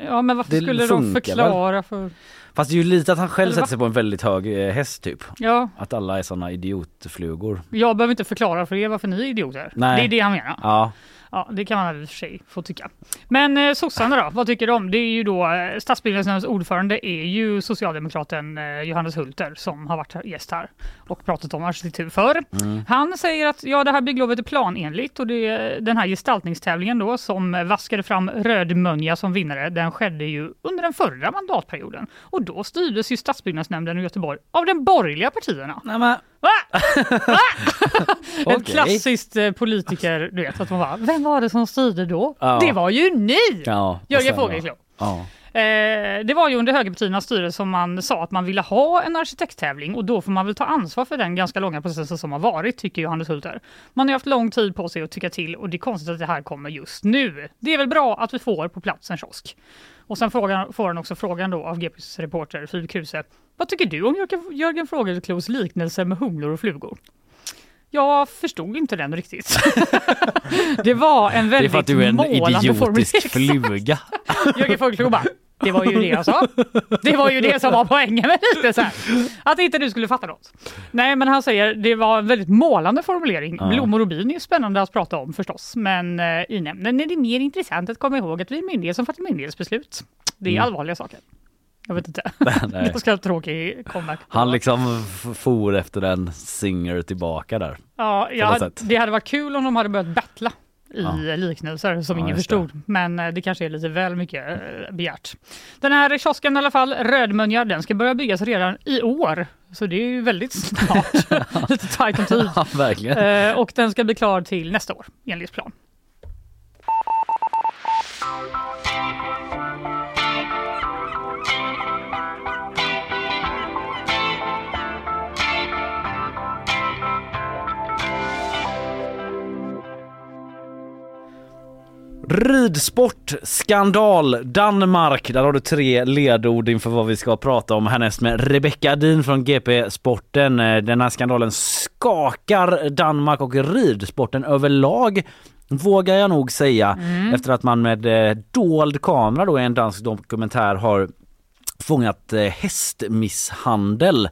Ja, men varför skulle de förklara för... Fast det är ju lite att han själv sätter sig på en väldigt hög eh, häst typ. Ja, Att alla är såna idiotflugor. jag behöver inte förklara för er varför ni är idioter. Nej. Det är det han menar. Ja. Ja, det kan man väl för sig få tycka. Men eh, sossarna då, vad tycker de? Det är ju då eh, stadsbyggnadsnämndens ordförande är ju socialdemokraten eh, Johannes Hulter som har varit här- gäst här och pratat om arkitektur förr. Mm. Han säger att ja, det här bygglovet är planenligt och det, den här gestaltningstävlingen då som vaskade fram Rödmönja som vinnare, den skedde ju under den förra mandatperioden och då styrdes ju stadsbyggnadsnämnden i Göteborg av de borgerliga partierna. Nej, men... Va? Va? Okej. Ett klassiskt eh, politiker, du vet att man bara, vem var det som styrde då? Ja. Det var ju ni! Ja, och Jörgen sen? Fågelklo. Ja. Eh, det var ju under högerpartiernas styre som man sa att man ville ha en arkitekttävling och då får man väl ta ansvar för den ganska långa processen som har varit, tycker Johannes Hulter. Man har haft lång tid på sig att tycka till och det är konstigt att det här kommer just nu. Det är väl bra att vi får på plats en kiosk. Och sen frågan, får han också frågan då av GPs reporter Filip Kruse. Vad tycker du om Jörgen, Fågelklos liknelse med humlor och flugor? Jag förstod inte den riktigt. det var en Det är väldigt för att du är en målande idiotisk formulering. fluga. Jörgen Fågelklo bara, det var ju det jag sa. Det var ju det som var poängen med liknelsen. Att inte du skulle fatta något. Nej, men han säger det var en väldigt målande formulering. Ja. Blommor och bin är spännande att prata om förstås, men eh, i nämnden är det mer intressant att komma ihåg att vi är myndighet som fattar myndighetsbeslut. Det är Mm. allvarliga saker. Jag vet inte. Nej. Ganska tråkig comeback. Han liksom for efter en singer tillbaka där. Ja, jag, hade- det hade varit kul om de hade börjat battla i Ja. liknelser som Ja, ingen just det. förstod. Men eh, det kanske är lite väl mycket eh, begärt. Den här kiosken i alla fall, Rödmönja, den ska börja byggas redan i år. Så det är ju väldigt snart. lite tajt om tid. Ja, verkligen. Eh, och den ska bli klar till nästa år enligt plan. Ridsport, skandal, Danmark. Där har du tre ledord inför vad vi ska prata om härnäst med Rebecca Adin från GP Sporten. Eh, Den här skandalen skakar Danmark och ridsporten överlag vågar jag nog säga efter att man med eh, dold kamera då i en dansk dokumentär har fångat eh, hästmisshandel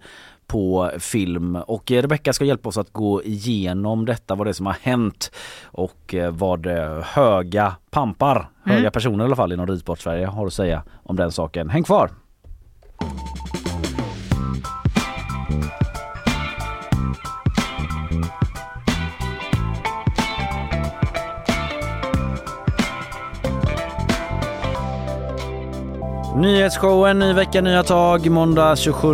på film och eh, Rebecca ska hjälpa oss att gå igenom detta, vad det är som har hänt och eh, vad eh, höga pampar, höga personer i alla fall inom ridsport Sverige har att säga om den saken. Häng kvar! Nyhetsshowen, ny vecka, nya tag. Måndag 27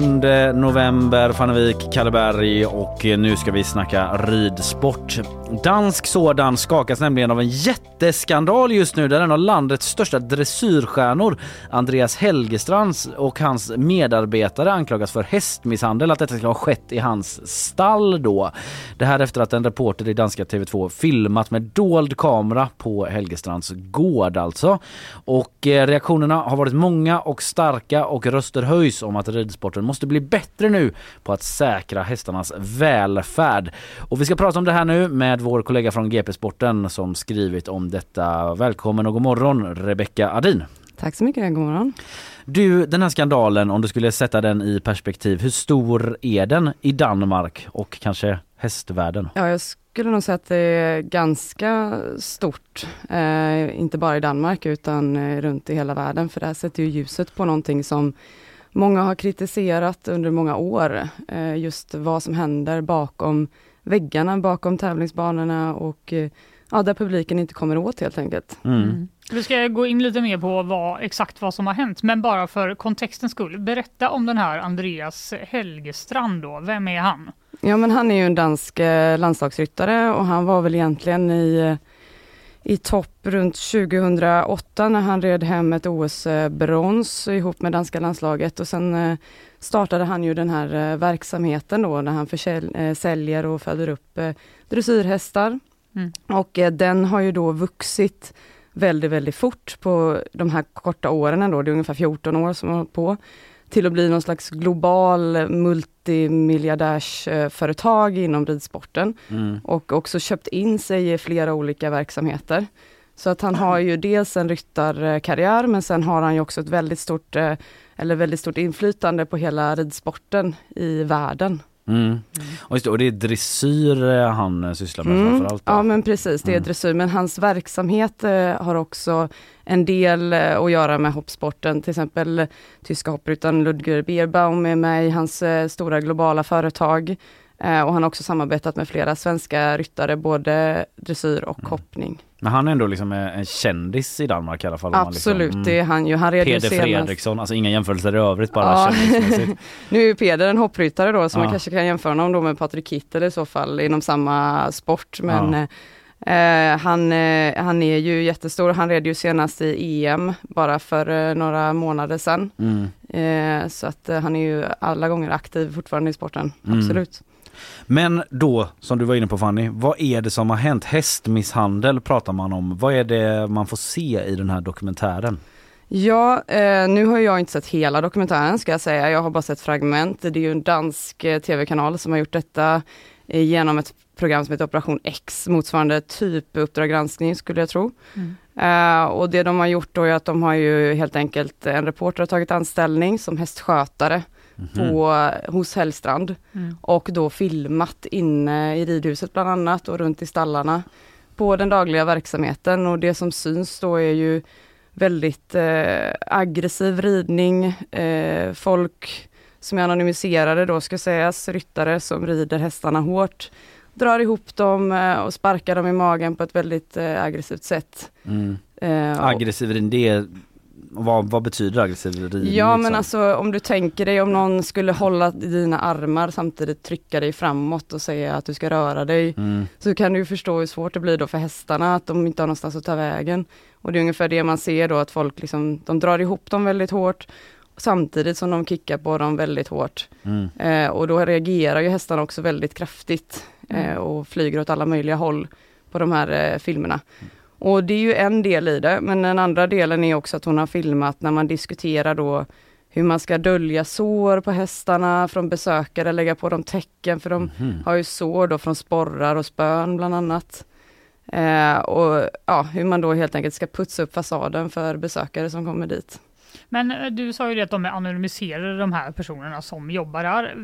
november. Fannevik, Kalleberg och nu ska vi snacka ridsport. Dansk sådan skakas nämligen av en jätteskandal just nu där en av landets största dressyrstjärnor, Andreas Helgestrands och hans medarbetare anklagas för hästmisshandel, att detta ska ha skett i hans stall då. Det här efter att en reporter i danska TV2 filmat med dold kamera på Helgestrands gård alltså. Och eh, reaktionerna har varit många och starka och röster höjs om att ridsporten måste bli bättre nu på att säkra hästarnas välfärd. Och vi ska prata om det här nu med vår kollega från GP Sporten som skrivit om detta. Välkommen och god morgon Rebecca Adin. Tack så mycket, god morgon. Du, den här skandalen, om du skulle sätta den i perspektiv, hur stor är den i Danmark och kanske hästvärlden? Ja, jag skulle nog säga att det är ganska stort, eh, inte bara i Danmark utan eh, runt i hela världen, för det här sätter ju ljuset på någonting som många har kritiserat under många år. Eh, just vad som händer bakom väggarna, bakom tävlingsbanorna och eh, ja, där publiken inte kommer åt helt enkelt. Mm. Vi ska gå in lite mer på vad, exakt vad som har hänt, men bara för kontextens skull. Berätta om den här Andreas Helgestrand då. Vem är han? Ja men han är ju en dansk eh, landslagsryttare och han var väl egentligen i, eh, i topp runt 2008 när han red hem ett OS-brons ihop med danska landslaget och sen eh, startade han ju den här verksamheten då när han försäl- säljer och föder upp dressyrhästar. Mm. Och den har ju då vuxit väldigt, väldigt fort på de här korta åren ändå, det är ungefär 14 år som har hållit på, till att bli någon slags global multimiljardärsföretag inom ridsporten. Mm. Och också köpt in sig i flera olika verksamheter. Så att han har ju dels en ryttarkarriär men sen har han ju också ett väldigt stort, eh, eller väldigt stort inflytande på hela ridsporten i världen. Mm. Och, just och det är dressyr eh, han eh, sysslar med Mm. framförallt? då? Ja men precis, det är Mm. dressyr. Men hans verksamhet eh, har också en del eh, att göra med hoppsporten. Till exempel tyska hoppryttaren Ludger Bierbaum är med i hans eh, stora globala företag. Och han har också samarbetat med flera svenska ryttare, både dressyr och hoppning. Men han är ändå liksom en kändis i Danmark i alla fall? om man Absolut, liksom, det är han ju. Han red Peder Fredriksson, alltså inga jämförelser i övrigt bara Ja. kändismässigt. nu är ju Peder en hoppryttare då, så Ja. man kanske kan jämföra honom då med Patrik Kittel i så fall, inom samma sport. Men Ja. eh, han, eh, han är ju jättestor. Han red ju senast i EM, bara för eh, några månader sedan. Mm. Så att han är ju alla gånger aktiv fortfarande i sporten, Mm. absolut. Men då, som du var inne på Fanny, vad är det som har hänt? Hästmisshandel pratar man om. Vad är det man får se i den här dokumentären? Ja, eh, nu har jag inte sett hela dokumentären ska jag säga. Jag har bara sett fragment. Det är ju en dansk eh, tv-kanal som har gjort detta eh, genom ett program som heter Operation X, motsvarande typ Uppdrag granskning skulle jag tro. Mm. Eh, och det de har gjort då är att de har ju helt enkelt, en reporter har tagit anställning som hästskötare på, hos Hellstrand Mm. och då filmat inne i ridhuset bland annat och runt i stallarna på den dagliga verksamheten och det som syns då är ju väldigt eh, aggressiv ridning, eh, folk som är anonymiserade då ska sägas, ryttare som rider hästarna hårt, drar ihop dem eh, och sparkar dem i magen på ett väldigt eh, aggressivt sätt. Mm. Eh, Aggressiv ridning, det är, vad, vad betyder aggressiv ridning? Ja men liksom? alltså om du tänker dig om någon skulle hålla i dina armar samtidigt trycka dig framåt och säga att du ska röra dig. Mm. Så kan du förstå hur svårt det blir då för hästarna att de inte har någonstans att ta vägen. Och det är ungefär det man ser då att folk liksom, de drar ihop dem väldigt hårt samtidigt som de kickar på dem väldigt hårt. Mm. Eh, och då reagerar ju hästarna också väldigt kraftigt eh, och flyger åt alla möjliga håll på de här eh, filmerna. Och det är ju en del i det, men den andra delen är också att hon har filmat när man diskuterar då hur man ska dölja sår på hästarna från besökare, lägga på dem tecken, för de Mhm. har ju sår då från sporrar och spön bland annat. Eh, och ja, hur man då helt enkelt ska putsa upp fasaden för besökare som kommer dit. Men eh, du sa ju det att de är anonymiserade de här personerna som jobbar där.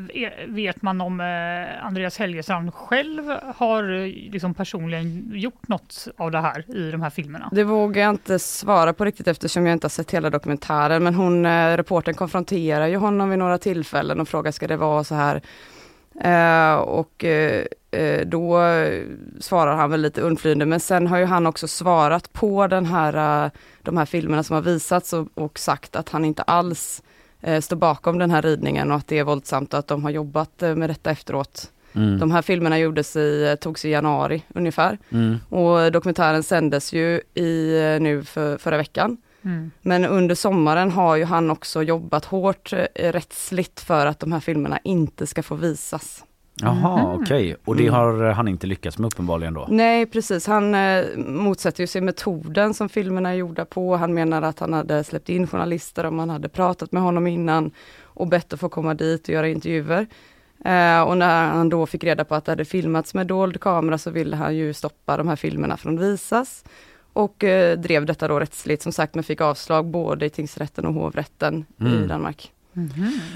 Vet man om eh, Andreas Helgestrand själv har eh, liksom personligen gjort något av det här i de här filmerna? Det vågar jag inte svara på riktigt eftersom jag inte har sett hela dokumentären. Men hon, reporten reportern konfronterar ju honom vid några tillfällen och frågar ska det vara så här? Eh, och eh, eh, då svarar han väl lite undflyende men sen har ju han också svarat på den här, de här filmerna som har visats och, och sagt att han inte alls står bakom den här ridningen och att det är våldsamt och att de har jobbat med detta efteråt. Mm. De här filmerna gjordes i, togs i januari ungefär. Mm. Och dokumentären sändes ju i, nu för, förra veckan. Mm. Men under sommaren har ju han också jobbat hårt eh, rättsligt för att de här filmerna inte ska få visas. Jaha okej, och det Mm. har eh, han inte lyckats med uppenbarligen då? Nej precis, han eh, motsätter ju sig metoden som filmerna är gjorda på. Han menar att han hade släppt in journalister om man hade pratat med honom innan och bett att få komma dit och göra intervjuer. Eh, och när han då fick reda på att det hade filmats med dold kamera så ville han ju stoppa de här filmerna från att visas. Och eh, drev detta då rättsligt som sagt men fick avslag både i tingsrätten och hovrätten i Mm. Danmark.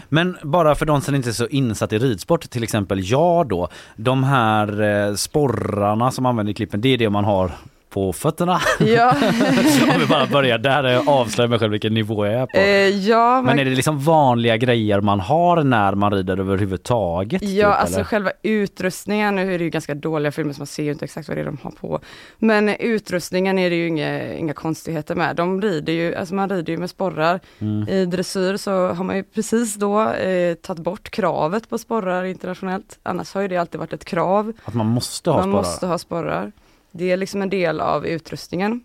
Men bara för de som inte är så insatt i ridsport, till exempel jag då. De här eh, sporrarna som använder i klippen, det är det man har på fötterna. Ja. Om vi bara börjar där, eh, avslöjar mig själv vilken nivå jag är på. Eh, ja, man, Men är det liksom vanliga grejer man har när man rider överhuvudtaget? ja typ, alltså eller? själva utrustningen, nu är det ju ganska dåliga filmer så man ser ju inte exakt vad det är de har på. Men utrustningen är det ju inga, inga konstigheter med. De rider ju, alltså man rider ju med sporrar. Mm. I dressyr så har man ju precis då eh, tagit bort kravet på sporrar internationellt. Annars har ju det alltid varit ett krav. Att man måste ha man sporrar? måste ha sporrar. Det är liksom en del av utrustningen.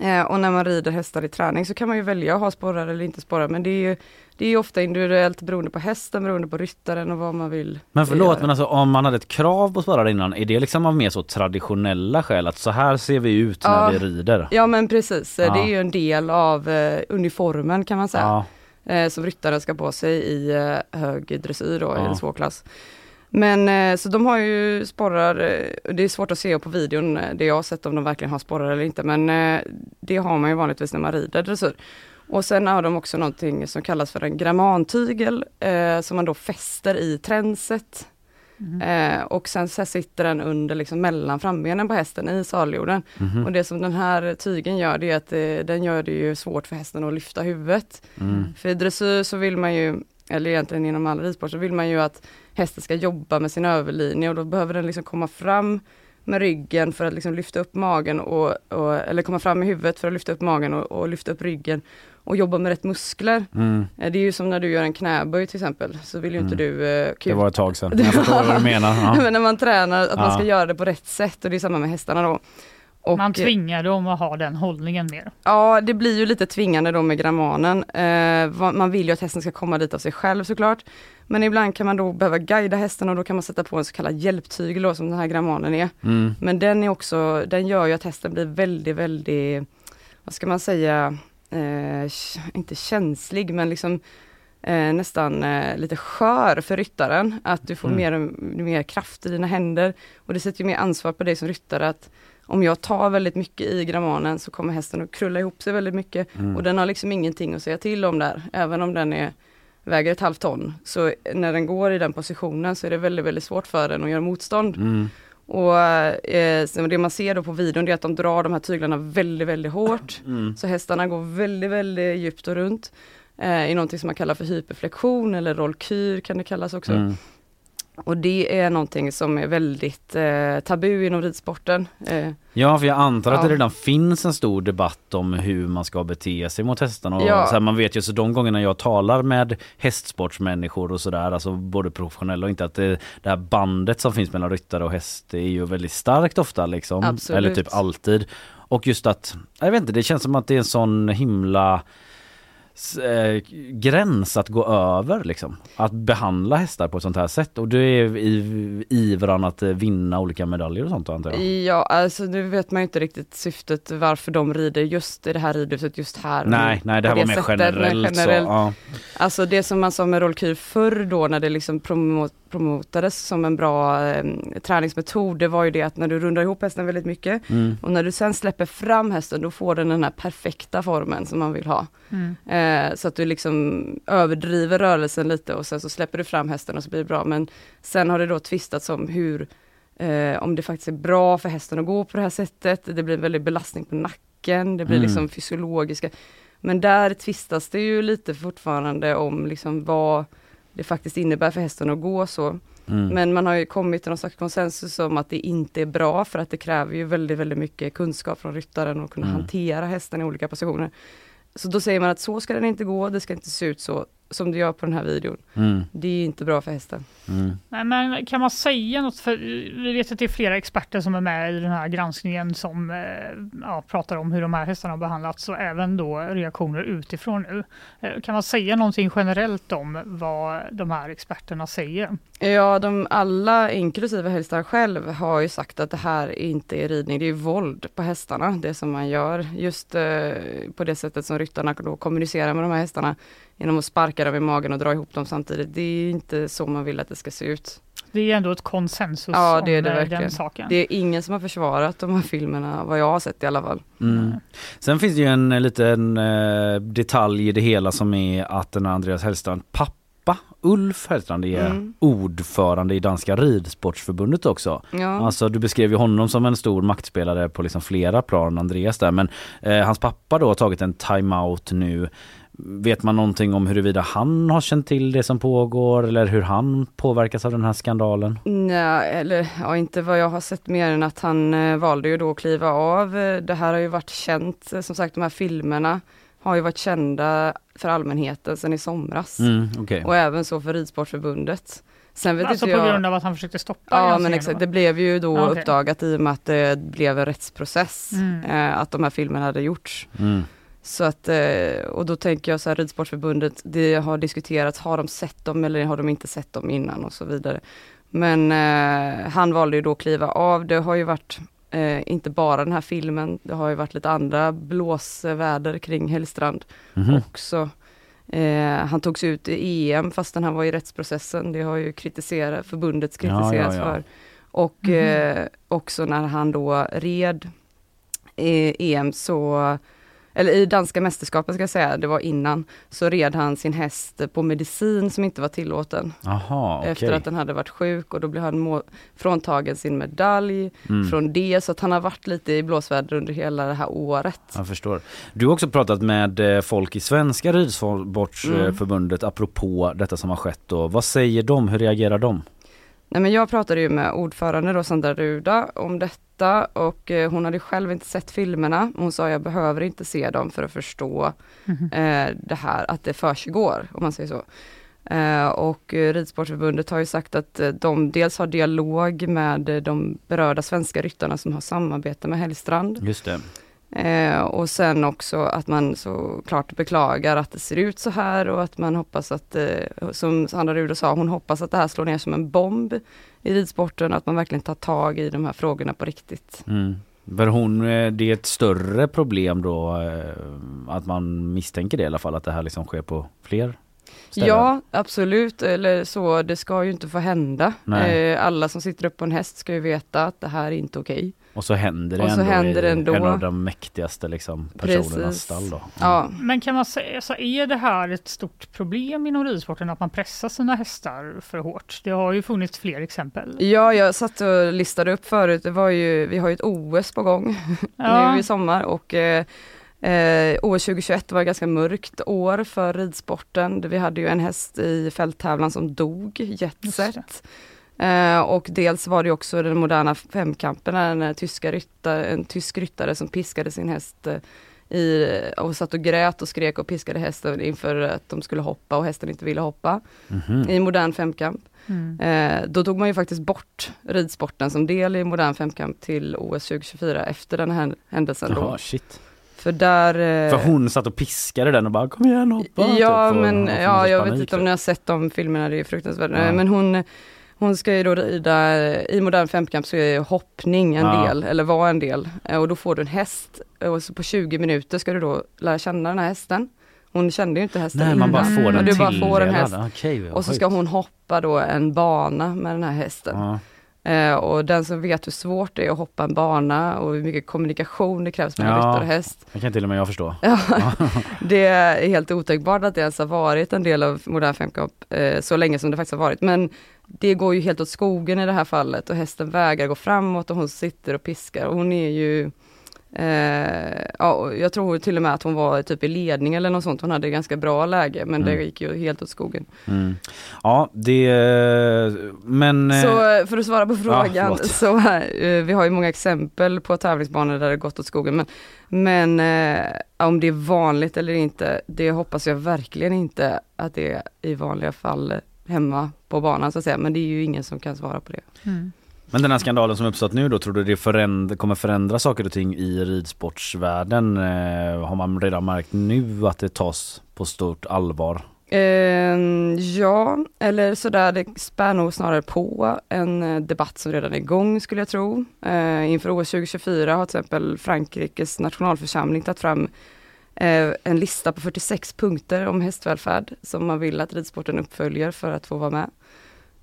Eh, och när man rider hästar i träning så kan man ju välja att ha sporrar eller inte sporrar men det är ju det är ofta individuellt beroende på hästen, beroende på ryttaren och vad man vill Men förlåt göra. men alltså om man hade ett krav på sporrar innan, är det liksom av mer så traditionella skäl att så här ser vi ut när Ja. vi rider? Ja men precis, Eh, Ja. det är ju en del av eh, uniformen kan man säga. Ja. Eh, som ryttaren ska på sig i eh, hög dressyr då, Ja. eller svårklass. Men eh, så de har ju sporrar, eh, det är svårt att se på videon, eh, det jag har sett om de verkligen har sporrar eller inte, men det har man ju vanligtvis när man rider dressyr. Och sen har de också någonting som kallas för en grammantygel eh, som man då fäster i tränset. Eh, och sen så sitter den under liksom mellan frambenen på hästen i saljorden. Mhm. Och det som den här tygen gör det är att eh, den gör det ju svårt för hästen att lyfta huvudet. Mm. För i dressyr så vill man ju, eller egentligen inom all ridsport, så vill man ju att hästen ska jobba med sin överlinje och då behöver den liksom komma fram med ryggen för att liksom lyfta upp magen och, och eller komma fram med huvudet för att lyfta upp magen och, och lyfta upp ryggen och jobba med rätt muskler. Mm. Eh, Det är ju som när du gör en knäböj till exempel, så vill ju inte Mm. du eh, Det var ett tag sedan. Jag förstår vad du menar. Ja. Men när man tränar, att man Ja. ska göra det på rätt sätt och det är samma med hästarna då. Och, Man tvingar dem att ha den hållningen mer. Ja, det blir ju lite tvingande då med grammanen. Eh, man vill ju att hästen ska komma dit av sig själv såklart. Men ibland kan man då behöva guida hästen och då kan man sätta på en så kallad hjälptygel då, som den här grammanen är. Mm. Men den är också, den gör ju att hästen blir väldigt, väldigt, vad ska man säga, eh, inte känslig men liksom eh, nästan eh, lite skör för ryttaren. Att du får Mm. mer, mer kraft i dina händer. Och det sätter ju mer ansvar på dig som ryttare att om jag tar väldigt mycket i grammanen så kommer hästen att krulla ihop sig väldigt mycket. Mm. Och den har liksom ingenting att säga till om där. Även om den är, väger ett halvt ton. Så när den går i den positionen så är det väldigt, väldigt svårt för den att göra motstånd. Mm. Och eh, det man ser då på videon är att de drar de här tyglarna väldigt, väldigt hårt. Mm. Så hästarna går väldigt, väldigt djupt och runt. Eh, I någonting som man kallar för hyperflexion eller rollkyr kan det kallas också. Mm. Och det är någonting som är väldigt eh, tabu inom ridsporten. Eh, Ja, för jag antar att Ja. det redan finns en stor debatt om hur man ska bete sig mot hästarna. Och Ja. så här, man vet ju så de gångerna jag talar med hästsportsmänniskor och sådär, alltså både professionella och inte, att det, det här bandet som finns mellan ryttare och häst är ju väldigt starkt ofta liksom. Absolut. Eller typ alltid. Och just att, jag vet inte, det känns som att det är en sån himla eh, gräns att gå över liksom. Att behandla hästar på ett sånt här sätt och det är i ivran att eh, vinna olika medaljer och sånt antar jag. Ja, alltså nu vet man ju inte riktigt syftet varför de rider just i det här ridhuset just här. Nej, nej det här på var mer sättet, men generellt, så. Ja. Alltså det som man sa med rollkyr förr då när det liksom promo promotades som en bra eh, träningsmetod, det var ju det att när du rundar ihop hästen väldigt mycket Mm. och när du sen släpper fram hästen då får den den här perfekta formen som man vill ha. Mm. Eh, så att du liksom överdriver rörelsen lite och sen så släpper du fram hästen och så blir det bra. Men sen har det då tvistats om hur, eh, om det faktiskt är bra för hästen att gå på det här sättet. Det blir väldig belastning på nacken, det blir Mm. liksom fysiologiska. Men där tvistas det ju lite fortfarande om liksom vad det faktiskt innebär för hästen att gå så. Mm. Men man har ju kommit till någon slags konsensus om att det inte är bra för att det kräver ju väldigt, väldigt mycket kunskap från ryttaren att kunna Mm. hantera hästen i olika positioner. Så då säger man att så ska den inte gå, det ska inte se ut så som det gör på den här videon. Mm. Det är inte bra för hästen. Mm. Nej, men kan man säga något? För vi vet att det är flera experter som är med i den här granskningen som eh, ja, pratar om hur de här hästarna har behandlats och även då reaktioner utifrån nu. Eh, Kan man säga någonting generellt om vad de här experterna säger? Ja, de alla, inklusive hästen själv, har ju sagt att det här inte är ridning, det är våld på hästarna, det som man gör. Just eh, på det sättet som ryttarna då kommunicerar med de här hästarna, genom att sparka dem i magen och dra ihop dem samtidigt. Det är inte så man vill att det ska se ut. Det är ändå ett konsensus Ja, det är om det eh, verkligen. den saken. Det är ingen som har försvarat de här filmerna, vad jag har sett i alla fall. Mm. Sen finns det ju en liten eh, detalj i det hela som är att den Andreas Hellstrand pappa Ulf Hellstrand är Mm. ordförande i Danska ridsportsförbundet också. Ja. Alltså du beskrev ju honom som en stor maktspelare på liksom flera plan, Andreas där. Men eh, hans pappa då har tagit en timeout nu. Vet man någonting om huruvida han har känt till det som pågår eller hur han påverkas av den här skandalen? Nej, eller ja, inte vad jag har sett mer än att han eh, valde ju då att kliva av. Eh, Det här har ju varit känt, eh, som sagt de här filmerna har ju varit kända för allmänheten sedan i somras. Mm, okej. Och även så för Ridsportförbundet. Sen vet Alltså inte på jag... grund av att han försökte stoppa Ja men exakt, det blev ju då okej. uppdagat i och med att det blev en rättsprocess. Mm. Eh, att de här filmerna hade gjorts. Mm. Så att, eh, och då tänker jag så här, Ridsportförbundet, det har diskuterats, har de sett dem eller har de inte sett dem innan och så vidare. Men eh, han valde ju då att kliva av. Det har ju varit eh, inte bara den här filmen, det har ju varit lite andra blåsväder kring Hellstrand Mhm. också. Eh, han togs ut i EM fastän han var i rättsprocessen. Det har ju kritiserat, förbundets Ja, ja, kritiserats ja. för. Och Mhm. eh, också när han då red EM så eller i danska mästerskapen ska jag säga, det var innan, så red han sin häst på medicin som inte var tillåten. Jaha, okej. Efter att den hade varit sjuk och då blev han fråntagen sin medalj Mm. från det. Så att han har varit lite i blåsväder under hela det här året. Jag förstår. Du har också pratat med eh, folk i Svenska ridsportsförbundet apropå detta som har skett. Och vad säger de? Hur reagerar de? Nej, men jag pratade ju med ordförande då, Sandra Ruda om detta och eh, hon hade själv inte sett filmerna. Hon sa jag behöver inte se dem för att förstå Mhm. eh, det här att det försiggår, om man säger så. Eh, och eh, Ridsportförbundet har ju sagt att eh, de dels har dialog med de berörda svenska ryttarna som har samarbete med Hellstrand. Just det. Eh, och sen också att man såklart beklagar att det ser ut så här och att man hoppas att, eh, som Sandra Rude sa, hon hoppas att det här slår ner som en bomb i ridsporten, att man verkligen tar tag i de här frågorna på riktigt. Mm. För hon, eh, det är ett större problem då eh, att man misstänker det i alla fall att det här liksom sker på fler ställen? Ja, absolut, eller så, det ska ju inte få hända. Nej. Eh, alla som sitter upp på en häst ska ju veta att det här är inte okej. Och så händer det Och så ändå händer det i ändå. en av de mäktigaste liksom, personernas stall då. Ja. Men kan man säga, så är det här ett stort problem inom ridsporten att man pressar sina hästar för hårt? Det har ju funnits fler exempel. Ja, jag satt och listade upp förut, det var ju, vi har ju ett OS på gång Ja. nu i sommar och eh, eh, OS 2021 var ett ganska mörkt år för ridsporten. Vi hade ju en häst i fälttävlan som dog, Jetset. Eh, och dels var det också den moderna femkampen, när en, tyska ryttare, en tysk ryttare som piskade sin häst eh, i, och satt och grät och skrek och piskade hästen inför att de skulle hoppa och hästen inte ville hoppa Mhm. i modern femkamp. Mm. Eh, då tog man ju faktiskt bort ridsporten som del i modern femkamp till OS 2024 efter den här händelsen. Jaha, Då. shit. För där... eh, För hon satt och piskade den och bara kom igen hoppa. Ja typ, och men får ja, jag vet inte om ni har sett de filmerna, det är fruktansvärt. Ja. Men hon, hon ska ju då rida, i modern femkamp så är hoppning en Ja. del, eller var en del. Eh, Och då får du en häst och så på 20 minuter ska du då lära känna den här hästen. Hon kände ju inte hästen Nej man bara får den du bara får en häst. vad Och så ska hon hoppa då en bana med den här hästen. Ja. Eh, och den som vet hur svårt det är att hoppa en bana och hur mycket kommunikation det krävs mellan Ja. ryttare och häst. Det kan till och med jag förstå. Ja, det är helt otänkbart att det ens har varit en del av modern femkamp eh, så länge som det faktiskt har varit. Men det går ju helt åt skogen i det här fallet och hästen vägrar gå framåt och hon sitter och piskar. Och hon är ju Eh, ja, och jag tror till och med att hon var typ i ledning eller något sånt. Hon hade ganska bra läge men det Mm. gick ju helt åt skogen. Mm. Ja det, men... eh, Så eh, för att svara på frågan, förlåt. så eh, vi har ju många exempel på tävlingsbanor där det gått åt skogen. Men, men eh, om det är vanligt eller inte, det hoppas jag verkligen inte att det är i vanliga fall hemma på banan så att säga. Men det är ju ingen som kan svara på det. Mm. Men den här skandalen som uppstått nu då, tror du det föränd- kommer förändra saker och ting i ridsportsvärlden? Eh, har man redan märkt nu att det tas på stort allvar? Eh, ja, eller sådär, det spär nog snarare på en eh, debatt som redan är igång skulle jag tro. Eh, inför år 2024 har till exempel Frankrikes nationalförsamling tagit fram eh, en lista på 46 punkter om hästvälfärd som man vill att ridsporten uppföljer för att få vara med.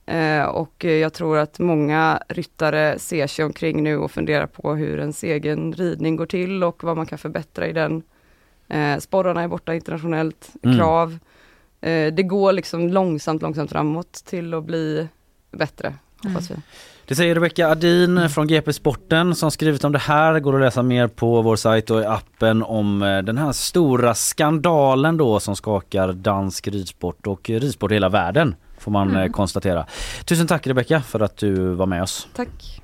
Eh, och jag tror att många ryttare ser sig omkring nu och funderar på hur ens egen ridning går till och vad man kan förbättra i den. Eh, sporrarna är borta internationellt, Mm. krav. eh, det går liksom långsamt, långsamt framåt till att bli bättre, hoppas vi. Det säger Rebecka Adin från GP Sporten som skrivit om det här. Går att läsa mer på vår sajt och i appen om eh, den här stora skandalen då som skakar dansk ridsport och ridsport i hela världen får man Mm. eh, konstatera. Tusen tack Rebecka för att du var med oss. Tack.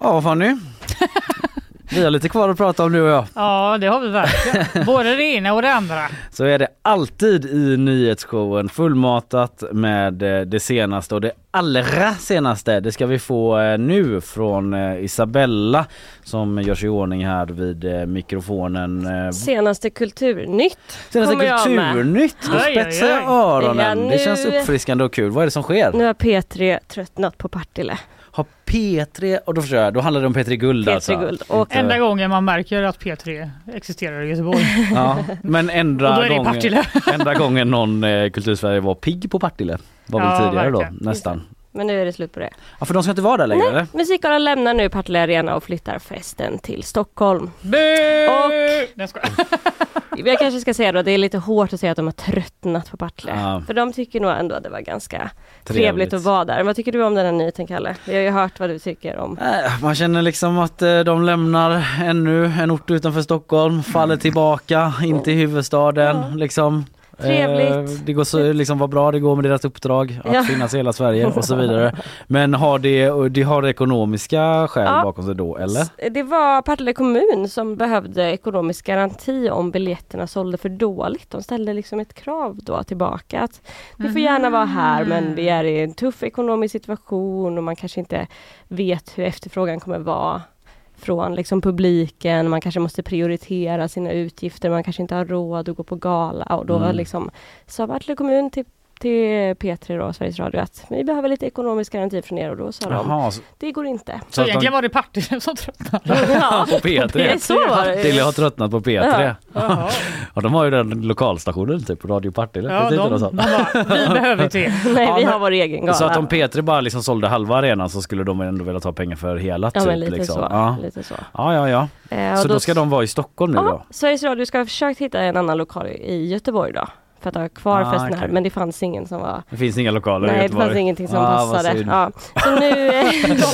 Ja Fanny. Vi har lite kvar att prata om nu och jag. Ja, det har vi verkligen. Både det ena och det andra. Så är det alltid i nyhetsshowen fullmatat med eh, det senaste och det allra senaste. Det ska vi få eh, nu från eh, Isabella som gör sig i ordning här vid mikrofonen. Senaste Kulturnytt Senaste. Kulturnytt! Då spetsar jag öronen. Ja, Det känns uppfriskande och kul. Vad är det som sker? Nu har P3 tröttnat på Partille. Har P3, och då förstår jag, då handlar det om P3 Guld P3 alltså. Guld. Och Inte- Enda gången man märker att P3 existerar i Göteborg. Ja, men enda då gången, enda gången någon eh, kultursverige var pigg på Partille var väl Ja, tidigare då, verkligen. nästan. Men nu är det slut på det. Ja, för de ska inte vara där längre eller? Nej, Musikalen lämnar nu Partille Arena och flyttar festen till Stockholm. Bö! Och- Nej, jag skojar. Jag kanske ska säga då, det är lite hårt att säga att de har tröttnat på Partille. Ja. För de tycker nog ändå att det var ganska trevligt. Trevligt. att vara där. Vad tycker du om den här nyheten Kalle? Vi har ju hört vad du tycker om. Äh, Man känner liksom att eh, de lämnar ännu en ort utanför Stockholm, faller tillbaka in till huvudstaden Ja. liksom. Trevligt. Eh, Det går så liksom vad bra det går med deras uppdrag att Ja. finnas i hela Sverige och så vidare. Men har det, det har ekonomiska skäl Ja. bakom sig då eller? Det var Partille kommun som behövde ekonomisk garanti om biljetterna sålde för dåligt. De ställde liksom ett krav då tillbaka att du får gärna vara här men vi är i en tuff ekonomisk situation och man kanske inte vet hur efterfrågan kommer vara från liksom publiken. Man kanske måste prioritera sina utgifter. Man kanske inte har råd att gå på gala och då Mm. liksom Partille kommun till till P3 då, Sveriges Radio att vi behöver lite ekonomisk garanti från er och då sa de Jaha, så, det går inte. Så att egentligen de, var det Partille som tröttnade. Ja, på P3. så var det. Partille har tröttnat på P3. Jaha. Och de har ju den lokalstationen typ, Radio Partille. Ja, de, de sånt. bara, vi behöver inte er. Nej, Ja, vi har vår egen gala. Så att om P3 bara liksom sålde halva arenan så skulle de ändå vilja ta pengar för hela ja, typ. men lite liksom. så. Ja. Lite så. ja, ja, ja. Eh, Så då ska de vara i Stockholm nu ja, då? Sveriges Radio ska ha försökt hitta en annan lokal i Göteborg då. För att ha kvar Ah, festen här. okej. Men det fanns ingen som var Det finns inga lokaler Nej, det fanns ingenting som Ah, passade. Ja. Så nu...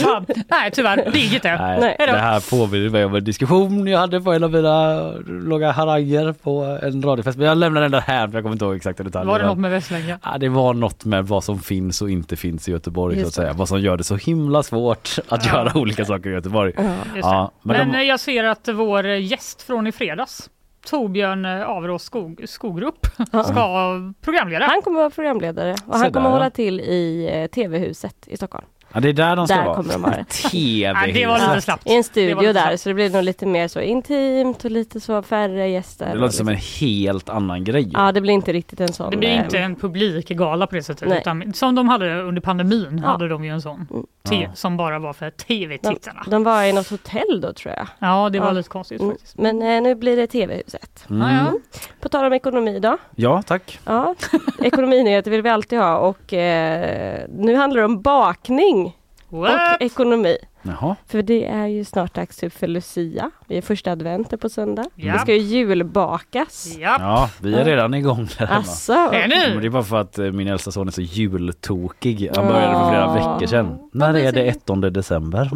bara, nej tyvärr, det gick inte. Nej, Nej. det här påminner mig om en diskussion jag hade på en av mina långa haranger på en radiofest. Men jag lämnar den där här för jag kommer inte ihåg exakta detaljer. Var det något med Västlänken? Ja, det var något med vad som finns och inte finns i Göteborg Just så att säga. Vad som gör det så himla svårt att Ja. göra olika saker i Göteborg. ja. Det. men Men, de- jag ser att vår gäst från i fredags, Torbjörn eh, Averås Skog, Skogerup, Ja. ska vara programledare. Han kommer vara programledare och han kommer där, hålla ja. till i eh, TV-huset i Stockholm. Ja, det är där de ska Där vara. kommer de det. TV. Nej, det var lite slappt. I en studio där så det blir nog lite mer så intimt och lite så färre gäster. Det låter som liksom- en helt annan grej. Ja det blir inte riktigt en sån. Det blir eh, inte en publikgala på det sättet. Nej. Utan, som de hade under pandemin Ja. hade de ju en sån. Mm. Te, Ja. Som bara var för de, tv-tittarna. de var i något hotell då tror jag. Ja, det var Ja. lite konstigt Mm. faktiskt. Men eh, nu blir det TV-huset. Mm. Ja, ja. På tal om ekonomi då. Ja, tack. Ja, ekonominyheter vill vi alltid ha och eh, nu handlar det om bakning What? och ekonomi. Jaha. För det är ju snart dags för Lucia. Vi är första adventen på söndag. Ja. Det ska ju julbakas. Ja. Ja, vi är redan igång där hemma. Asså? Är Men ni? det är bara för att eh, min äldsta son är så jultokig. Han började för flera veckor sedan. När är det 1 december?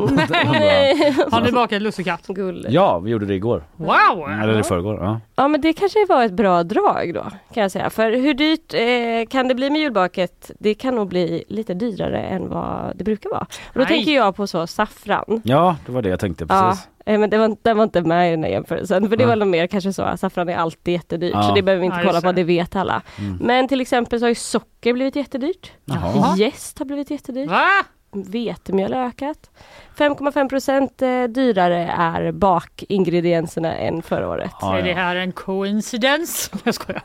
Nej. Har ni bakat lussekatt? Ja, vi gjorde det igår. Wow! Eller i förrgår. Ja. Ja men det kanske var ett bra drag då kan jag säga. För hur dyrt eh, kan det bli med julbaket? Det kan nog bli lite dyrare än vad det brukar vara. Och då Nej. tänker jag på så saffran. ja, det var det jag tänkte Ja, precis. eh, men det var, den var inte med i den här jämförelsen. För det Ja. var nog mer kanske så att saffran är alltid jättedyrt. Ja. Så det behöver vi inte Ja, kolla på, det. det vet alla. Mm. Men till exempel så har ju socker blivit jättedyrt. Jaha. Jäst har blivit jättedyrt. Va? Vetemjöl har ökat. 5,5 procent eh, dyrare är bakingredienserna än förra året. Ja, Är det ja. här en coincidence? Jag skojar.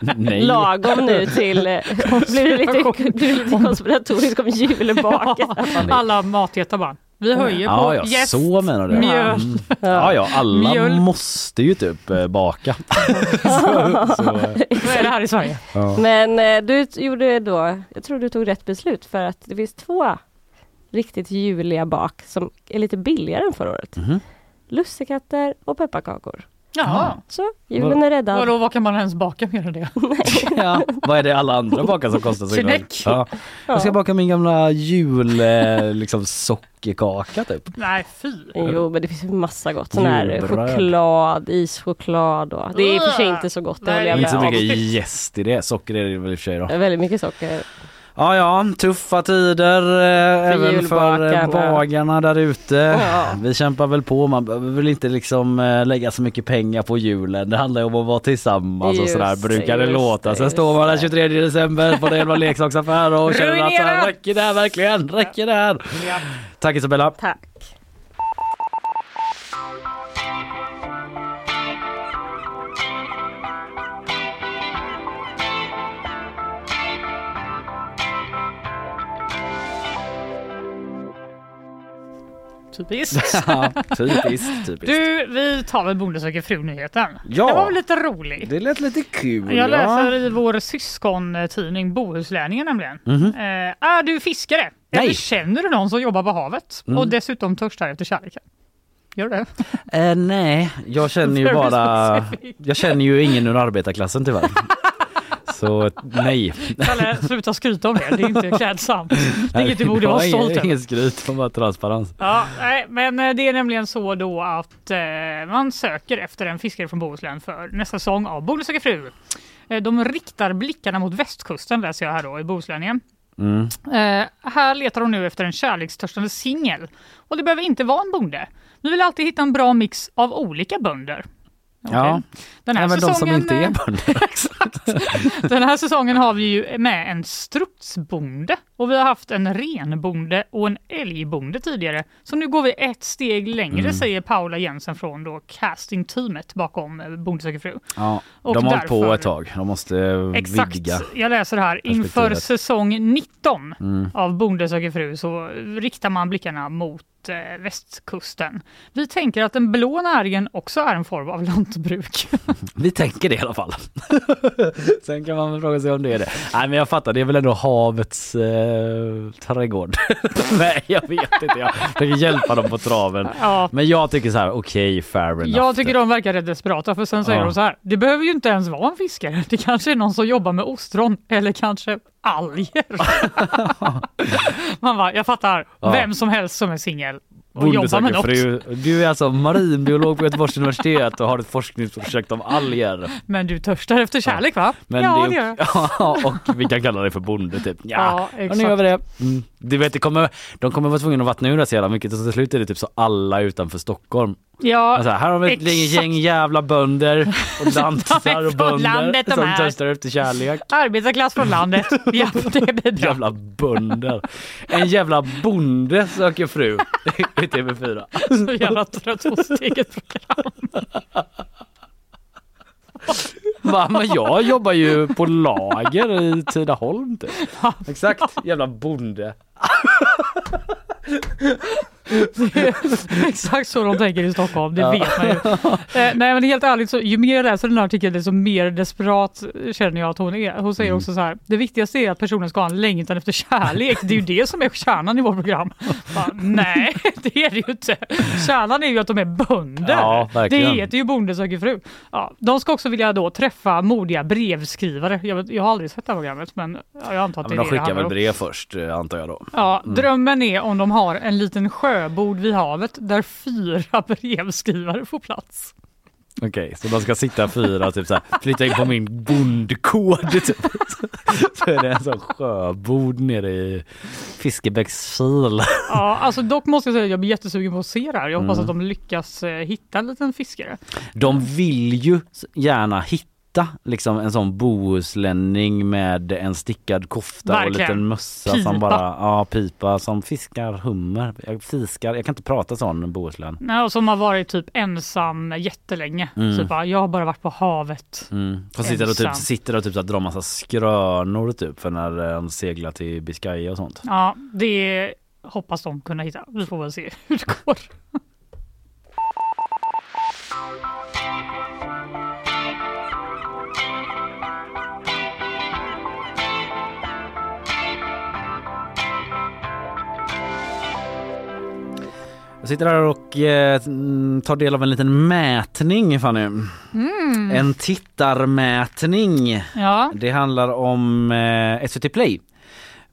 Nej. Lagom nu till... eh, Blir det lite, blir lite konspiratoriskt om julbaket? Alla matjättar bara. Vi höjer på Ja, ja, jäst, så menar du. mjöl. Mm. Ja, ja, alla Mjölk. måste ju typ eh, baka. så, så, Vad är det här i Sverige? ja. Men eh, du gjorde då, jag tror du tog rätt beslut för att det finns två riktigt juliga bak som är lite billigare än förra året. Mhm. Lussekatter och pepparkakor. Jaha. Så julen är räddad. Vadå, vad kan man ens baka mer än det? ja. Vad är det alla andra bakar som kostar så Knäck. ja. Jag ska baka min gamla jul eh, liksom sockerkaka typ. Nej, fy. Jo men det finns ju massa gott. Sån här Julbröd. choklad, ischoklad och det är i och för sig inte så gott. Det håller jag Inte så med om. mycket jäst i det. Socker är det väl i och för sig då. Det är Väldigt mycket socker. Ja, ja, tuffa tider eh, även för eh, bagarna där ute. Ja. Vi kämpar väl på, man behöver väl inte liksom eh, lägga så mycket pengar på julen. Det handlar ju om att vara tillsammans och Just sådär det, brukar det låta. det, Sen står man den det. 23 december på en jävla leksaksaffär och känner att så här, räcker det här verkligen? Räcker det här? Tack Isabella. Tack. Typiskt. Ja, typiskt, typiskt. Du, vi tar väl Bonde söker fru-nyheten. Ja. Det var väl lite roligt. Det lät lite kul. Jag ja. läser i vår syskontidning Bohuslänningen nämligen. Mhm. Eh, är du fiskare? Nej. Eller känner du någon som jobbar på havet Mm. och dessutom törstar efter kärleken? Gör du det? Eh, nej, jag känner ju bara... Jag känner ju ingen ur arbetarklassen tyvärr. Så nej. Kalle, sluta skryta om det. Det är inte klädsamt. Det är inget du borde vara stolt över. ingen skryt, bara transparens. Ja, nej, men eh, det är nämligen så då att eh, man söker efter en fiskare från Bohuslän för nästa säsong av Bonde söker fru. Eh, de riktar blickarna mot västkusten läser jag här då i Bohuslänningen. Mm. Här letar de nu efter en kärlekstörstande singel. Och det behöver inte vara en bonde. Vi vill alltid hitta en bra mix av olika bönder. Okej. Ja, Den här Även de som säsongen, inte är eh, bönder. Exakt. Den här säsongen har vi ju med en strutsbonde och vi har haft en renbonde och en älgbonde tidigare. Så nu går vi ett steg längre Mm. säger Paula Jensen från då castingteamet bakom eh, Bonde söker fru. Ja, Och de har hållit på därför- ett tag. De måste Exakt, vidga. jag läser här. Inför säsong 19 Mm. av Bonde söker fru så riktar man blickarna mot eh, västkusten. Vi tänker att den blå näringen också är en form av lantbruk. Vi tänker det i alla fall. Sen kan man väl fråga sig om det är det. Nej men jag fattar, det är väl ändå havets eh, trädgård. Nej jag vet inte, jag försöker hjälpa dem på traven. Ja. Men jag tycker så här, okej fair enough. Jag tycker de verkar rätt desperata för sen säger Ja. de så här. Det behöver ju inte ens vara en fiskare. Det kanske är någon som jobbar med ostron eller kanske alger. Man bara, jag fattar. Ja. Vem som helst som är singel Bonde söker fru. Du är alltså marinbiolog på Göteborgs universitet och har ett forskningsprojekt om alger. Men du törstar efter kärlek va? Men ja, det, gör jag. ja, och vi kan kalla det för bonde typ. Ja, Ja, exakt. nu gör vi det. Mm. Du vet, det kommer, de kommer vara tvungna att vattna ur det så jävla mycket så till slut är det typ så alla utanför Stockholm. Ja, Alltså, här har vi ett exakt. gäng jävla bönder och lantisar och bönder landet de som törstar efter kärlek. Arbetarklass från landet. Ja, det blir bra. Jävla bönder. En jävla bonde söker fru i TV4. Så jävla trött på sitt eget program. Va, men jag jobbar ju på lager i Tidaholm typ. Exakt, jävla bonde. Exakt så de tänker i Stockholm, det Ja. vet man ju. Eh, nej men helt ärligt, så, ju mer jag läser den här artikeln desto mer desperat känner jag att hon är. Hon säger Mm. också så här, det viktigaste är att personen ska ha en längtan efter kärlek. Det är ju det som är kärnan i vårt program. Bara, nej, det är det ju inte. Kärnan är ju att de är bönder. Ja, det heter ju Bonde söker fru. Ja, de ska också vilja då träffa modiga brevskrivare. Jag, vet, jag har aldrig sett det här programmet men jag antar Ja, att det men är de det det skickar väl brev först eh, antar jag då. Ja, Mm. drömmen är om de har en liten sjöbord vid havet där fyra brevskrivare får plats. Okej, så de ska sitta fyra och typ så här, flytta in på min bondkod typ. Så är det en sån sjöbord nere i Fiskebäcksfil. Ja, alltså dock måste jag säga att jag blir jättesugen på att se det här. Jag hoppas Mm. att de lyckas eh, hitta en liten fiskare. De vill ju gärna hitta liksom en sån bohuslänning med en stickad kofta och en Verkligen. liten mössa Pipa. som bara, ja pipa som fiskar hummer. Jag fiskar, jag kan inte prata sån bohuslän. Nej, och som har varit typ ensam jättelänge. Mm. Typ bara, jag har bara varit på havet. Mm. Fast sitter och typ, sitter och typ så drar massa skrönor typ för när de seglar till Biscaya och sånt. Ja, det hoppas de kunna hitta. Vi får väl se hur det går. Jag sitter här och eh, mm, tar del av en liten mätning Fanny. Mm. En tittarmätning. Ja. Det handlar om eh, SVT Play.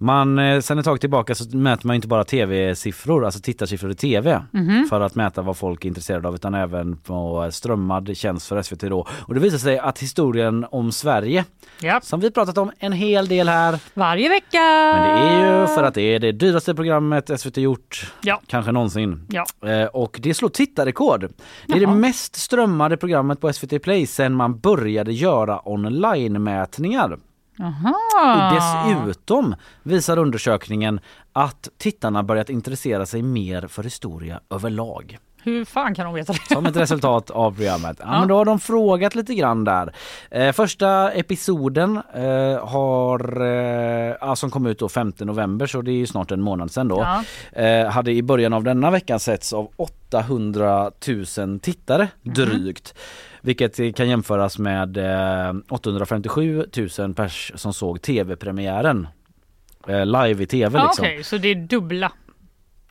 Man, eh, sen ett tag tillbaka så mäter man inte bara tv-siffror, alltså tittarsiffror i tv Mhm. för att mäta vad folk är intresserade av utan även på strömmad tjänst för SVT då. Och det visar sig att historien om Sverige, Ja. som vi pratat om en hel del här, Varje vecka! men det är ju för att det är det dyraste programmet SVT gjort, Ja. kanske någonsin. Ja. Eh, och det slår tittarrekord. Det är det Jaha. mest strömmade programmet på SVT Play sedan man började göra online-mätningar. Aha. Dessutom visar undersökningen att tittarna börjat intressera sig mer för historia överlag. Hur fan kan de veta det? Som ett resultat av programmet. Ja, Ja. Men då har de frågat lite grann där. Eh, första episoden eh, har, eh, som kom ut då 5 november så det är ju snart en månad sedan då. Ja. Eh, hade i början av denna veckan setts av 800 000 tittare Mhm. drygt. Vilket kan jämföras med eh, 857 000 pers som såg tv-premiären. Eh, live i tv liksom. Okej, så det är dubbla?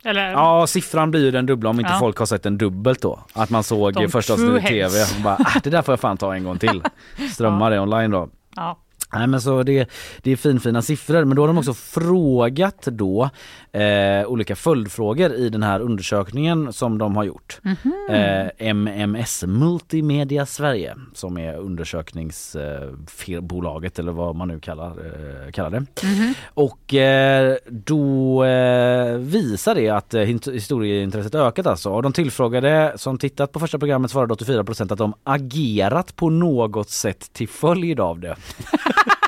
Eller? Ja siffran blir ju den dubbla om inte Ja. folk har sett den dubbelt då. Att man såg De första avsnittet i tv och bara ah, det där får jag fan ta en gång till. Strömma det online då. Ja. Nej men så det, det är finfina siffror men då har de också frågat då eh, olika följdfrågor i den här undersökningen som de har gjort. Mhm. Eh, MMS Multimedia Sverige som är undersökningsbolaget eller vad man nu kallar, eh, kallar det. Mhm. Och eh, då eh, visar det att historieintresset ökat alltså. Och de tillfrågade som tittat på första programmet svarade 84 att de agerat på något sätt till följd av det.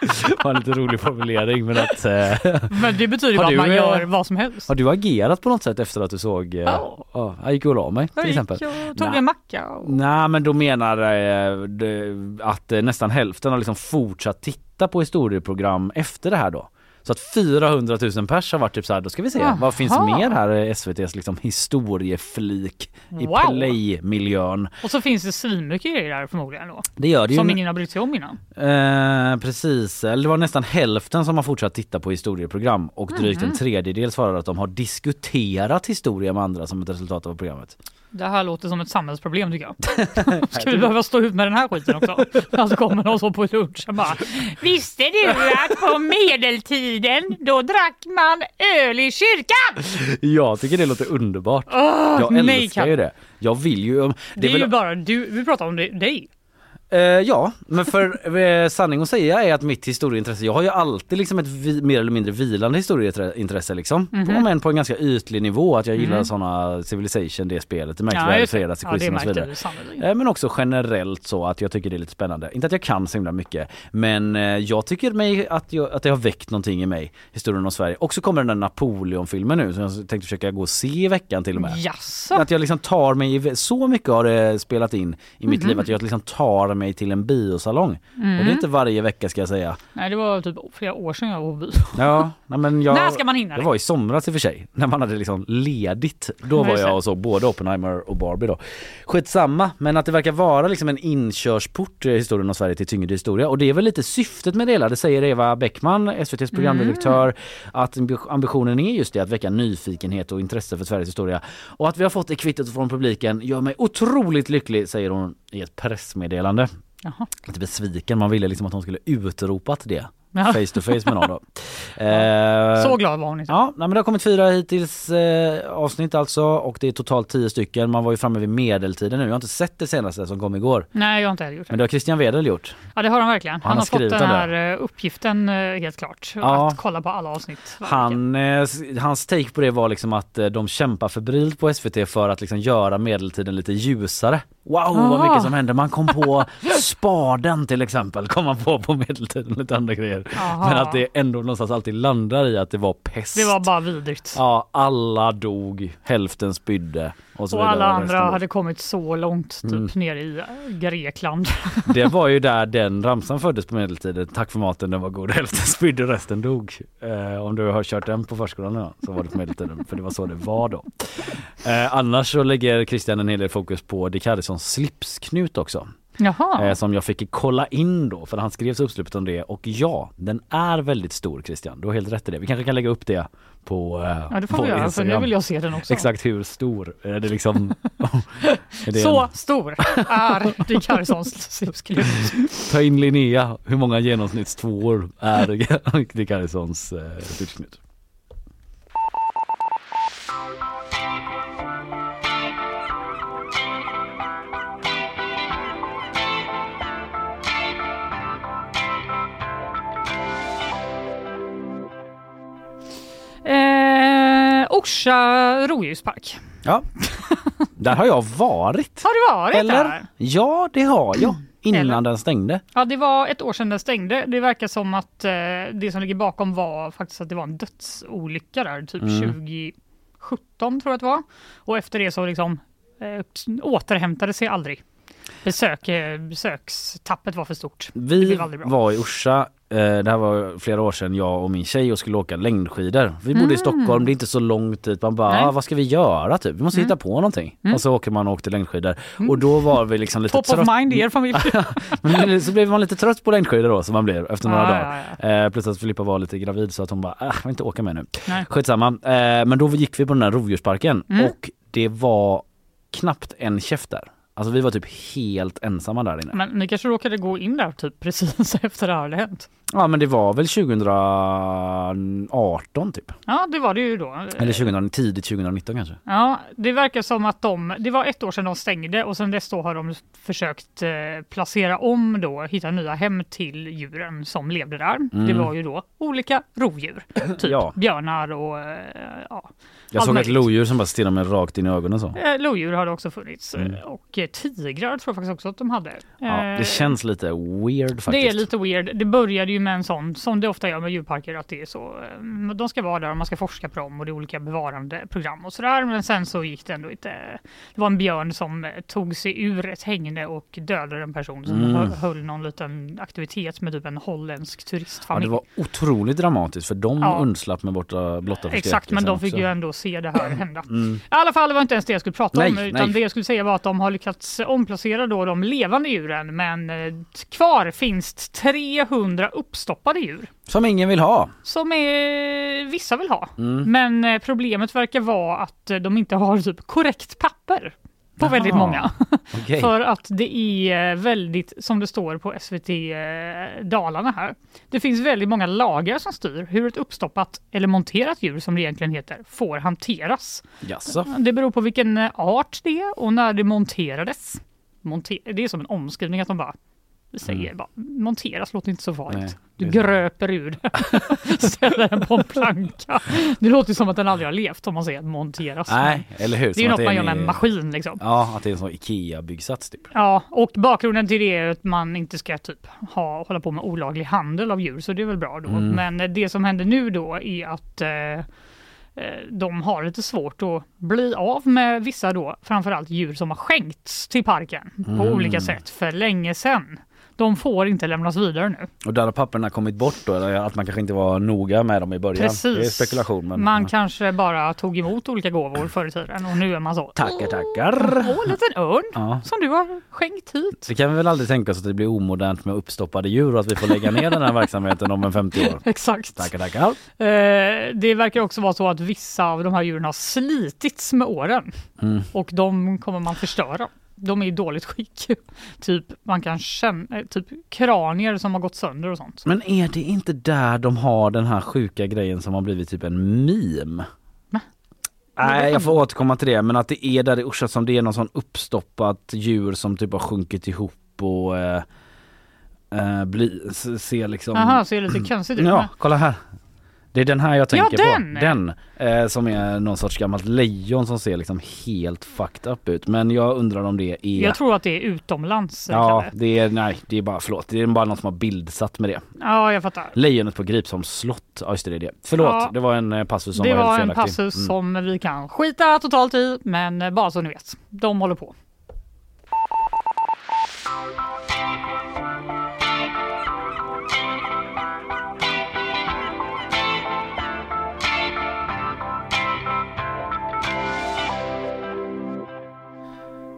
det var en lite rolig formulering men att... Eh, Men det betyder bara att man eh, gör vad som helst. har du agerat på något sätt efter att du såg... Eh, Ja. ja, jag gick och la mig till Jag exempel. och tog Nej. en macka. Och... Nej men då menar eh, att eh, nästan hälften har liksom fortsatt titta på historieprogram efter det här då. Så att 400 000 pers har varit typ så här, då ska vi se, vad finns mer här i SVTs liksom historieflik i Wow. play-miljön. och så finns det svinmycket grejer där förmodligen då. Det gör det ju. Som ingen har brytt sig om innan. Eh, precis, eller det var nästan hälften som har fortsatt titta på historieprogram och drygt Mhm. en tredjedel svarar att de har diskuterat historia med andra som ett resultat av programmet. Det här låter som ett samhällsproblem tycker jag. Ska vi behöva stå ut med den här skiten också? Alltså kommer någon så på lunchen bara Visste du att på medeltiden då drack man öl i kyrkan? Jag tycker det låter underbart. Åh, jag nej, älskar ju det. Jag vill ju... Det är väl- ju bara du, vi pratar om det, dig. Eh, ja, men för eh, sanning att säga är att mitt historieintresse, jag har ju alltid liksom ett vi, mer eller mindre vilande historieintresse liksom. Mhm. Om än på en ganska ytlig nivå, att jag gillar Mhm. såna Civilization, det spelet, det märks Ja, väl i fredags i Ja, quizen och så vidare. Eh, Men också generellt så att jag tycker det är lite spännande. Inte att jag kan så himla mycket men eh, jag tycker mig att, jag, att det har väckt någonting i mig, historien om Sverige. Och så kommer den där Napoleon-filmen nu som jag tänkte försöka gå och se i veckan till och med. Jaså? Att jag liksom tar mig, så mycket har det spelat in i mitt Mhm. liv att jag liksom tar mig till en biosalong. Mm. Och det är inte varje vecka ska jag säga. Nej det var typ flera år sedan jag var på bio. Ja, men jag, När ska man hinna Det det? var i somras i och för sig, när man hade liksom ledigt. Då Ja, var jag och såg både Oppenheimer och Barbie då. Skitsamma, men att det verkar vara liksom en inkörsport i historien om Sverige till tyngre historia. Och det är väl lite syftet med det hela, det säger Eva Bäckman, SVTs programdirektör, Mm. att ambi- ambitionen är just det att väcka nyfikenhet och intresse för Sveriges historia. Och att vi har fått det kvittot från publiken gör mig otroligt lycklig, säger hon i ett pressmeddelande. Jaha. Lite besviken, man ville liksom att hon skulle utropat det. Face to face med någon då. Eh, Så glad var hon inte. Ja, nej, men det har kommit fyra hittills eh, avsnitt alltså och det är totalt tio stycken. Man var ju framme vid medeltiden nu. Jag har inte sett det senaste som kom igår. Nej jag har inte heller gjort det. Men det har Christian Wedel gjort. Ja det har han verkligen. Han Han, har fått den här eh, uppgiften eh, helt klart. Ja. Att kolla på alla avsnitt. Han, eh, hans take på det var liksom att eh, de kämpar febrilt på SVT för att liksom göra medeltiden lite ljusare. Wow vad Ah. mycket som hände. Man kom på spaden till exempel. Kom man på på medeltiden. Lite andra grejer. Aha. Men att det ändå någonstans alltid landar i att det var pest. Det var bara vidrigt. Ja alla dog, hälften spydde. Och, Och alla andra hade kommit så långt typ Mm. ner i äh, Grekland. Det var ju där den ramsan föddes på medeltiden. Tack för maten, den var god. Hälften spydde, resten dog. Eh, om du har kört den på förskolan ja, så var det på medeltiden. För det var så det var då. Eh, annars så lägger Christian en hel del fokus på Dick Harrisons slipsknut också. Jaha. Eh, som jag fick kolla in då för han skrev så uppsluppet om det och ja, den är väldigt stor Christian. Du har helt rätt i det. Vi kanske kan lägga upp det på, eh, Ja det får på vi göra för nu vill jag se den också. Exakt hur stor är det liksom? är det Så en- stor är Dick Harrisons slipsknut. Ta in Linnea, hur många genomsnittstvåor är Dick Harrisons eh, Orsa rovdjurspark. Ja, där har jag varit. Har du varit Eller? där? Ja, det har jag. Innan Eller? den stängde. Ja, det var ett år sedan den stängde. Det verkar som att eh, det som ligger bakom var faktiskt att det var en dödsolycka där, typ Mm. 2017 tror jag att det var. Och efter det så liksom eh, återhämtade sig aldrig. Besök, eh, besökstappet var för stort. Vi var i Orsa, det här var flera år sedan, jag och min tjej och skulle åka längdskidor. Vi bodde Mm. i Stockholm, det är inte så långt dit. Man bara, Nej. ah, vad ska vi göra typ? Vi måste Mm. hitta på någonting. Mm. Och så åker man och åkte längdskidor. Och då var vi liksom lite Top of trött- mind i er familj. Men så blev man lite trött på längdskidor då som man blev efter några Ja, dagar. ja, Eh, plus att Filippa var lite gravid så att hon bara, äh, jag vill inte åka med nu. Nej. Skitsamma. Eh, men då gick vi på den här rovdjursparken Mm. och det var knappt en käft där. Alltså vi var typ helt ensamma där inne. Men ni kanske råkade gå in där typ precis efter det här hade hänt? Ja men det var väl 2018 typ. Ja, det var det ju då. Eller 2000, tidigt 2019 kanske. Ja, det verkar som att de, det var ett år sedan de stängde och sedan dess då har de försökt eh, placera om då, hitta nya hem till djuren som levde där. Mm. Det var ju då olika rovdjur, typ Ja. björnar och eh, ja. Jag såg ett lodjur som bara stirrade mig rakt in i ögonen så. Eh, Lodjur har det också funnits Mm. och tigrar tror jag faktiskt också att de hade. Ja, det känns lite weird faktiskt. det är lite weird. Det började ju med en sån, som det ofta gör med djurparker, att det är så. eh, De ska vara där och man ska forska på dem och det är olika bevarandeprogram och sådär. Men sen så gick det ändå inte. Det var en björn som eh, tog sig ur ett hängde och dödade en person som Mm. hö- höll någon liten aktivitet med typ en holländsk Ja, turistfamilj. det var otroligt dramatiskt för de Ja. undslapp med borta blotta Exakt, men de fick också. ju ändå se det här hända. Mm. I alla fall, det var inte ens det jag skulle prata om, Nej, utan nej. det jag skulle säga var att de har lyckats omplacera då de levande djuren, men eh, kvar finns 300 uppstoppade djur. Som ingen vill ha. Som är, vissa vill ha. Mm. Men eh, problemet verkar vara att eh, de inte har typ korrekt papper på väldigt Jaha. många. Okej. För att det är väldigt, som det står på SVT eh, Dalarna här, det finns väldigt många lagar som styr hur ett uppstoppat eller monterat djur som det egentligen heter får hanteras. Jaså? Det beror på vilken eh, art det är och när det monterades. Monter- det är som en omskrivning att de bara säger bara monteras låter inte så farligt. Mm. Nej, du gröper ur det. Ställer den på en planka. Det låter som att den aldrig har levt om man säger monteras. Nej, eller hur? Det är ju att något man gör med en maskin liksom. Ja, att det är en sån IKEA-byggsats typ. Ja, och bakgrunden till det är att man inte ska typ ha, hålla på med olaglig handel av djur, så det är väl bra då. Mm. Men eh, det som händer nu då är att eh, eh, de har lite svårt att bli av med vissa då, framförallt djur som har skänkts till parken på Mm. olika sätt för länge sedan. De får inte lämnas vidare nu. Och där har papperna kommit bort då, att man kanske inte var noga med dem i början. Precis. Det är spekulation men... Man kanske bara tog emot olika gåvor förr i tiden och nu är man så. Tackar tackar! Åh, en liten örn Ja. som du har skänkt hit. Vi kan vi väl aldrig tänka oss att det blir omodernt med uppstoppade djur och att vi får lägga ner den här verksamheten om en 50 år. Exakt. Tackar tackar! Eh, det verkar också vara så att vissa av de här djuren har slitits med åren Mm. och de kommer man förstöra. De är i dåligt skick. typ man kan känna, eh, typ kranier som har gått sönder och sånt. Men är det inte där de har den här sjuka grejen som har blivit typ en meme? Nej jag får återkomma till det men att det är där i Orsa som det är någon sån uppstoppat djur som typ har sjunkit ihop och eh, eh, bli, s- ser liksom Jaha, ser lite konstigt ut. Ja, kolla här. Det är den här jag tänker Ja, på. den! Den eh, som är någon sorts gammalt lejon som ser liksom helt fucked up ut. Men jag undrar om det är... Jag tror att det är utomlands. Ja, Kalle. det är, nej, det är bara, förlåt, det är bara någon som har bildsatt med det. ja, jag fattar. Lejonet på Gripsholms slott, ja just det, det är det. Förlåt, Ja. det var en eh, passus som Det var, var helt en felaktig. passus Mm. som vi kan skita totalt i, men eh, bara så ni vet. De håller på.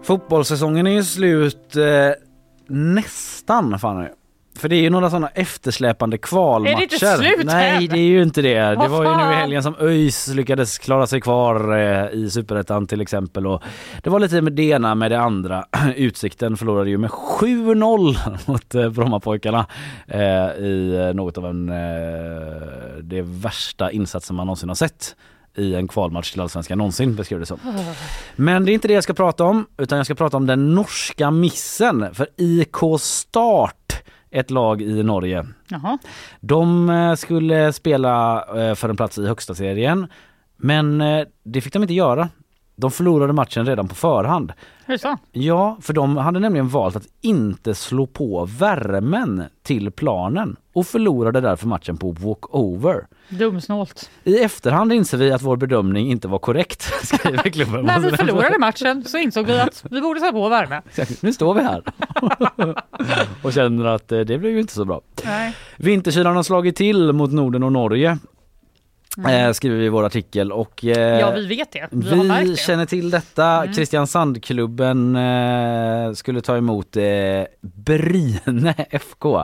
Fotbollssäsongen är ju slut eh, nästan fan är det. För det är ju några sådana eftersläpande kvalmatcher. Är det inte slut Nej än? det är ju inte det. Det var ju nu i helgen som ÖIS lyckades klara sig kvar eh, i Superettan till exempel. Och det var lite med det ena med det andra. Utsikten förlorade ju med 7-0 mot eh, Brommapojkarna eh, i något av en det värsta insatsen man någonsin har sett i en kvalmatch till Allsvenskan någonsin beskrev det som. Men det är inte det jag ska prata om utan jag ska prata om den norska missen för IK Start ett lag i Norge. Jaha. De eh, skulle spela eh, för en plats i högsta serien men eh, det fick de inte göra. De förlorade matchen redan på förhand. Så? Ja, för de hade nämligen valt att inte slå på värmen till planen och förlorade därför matchen på walkover. Dumsnålt. I efterhand inser vi att vår bedömning inte var korrekt, skriver klubben. När vi förlorade matchen så insåg vi att vi borde sätta på värme. Nu står vi här och känner att eh, det blev ju inte så bra. Nej. Vinterkylan har slagit till mot Norden och Norge. Eh, skriver vi i vår artikel och eh, Mm. Ja, vi vet det. Vi, vi det. Mm. känner till detta. Kristiansandklubben eh, skulle ta emot eh, Brine FK.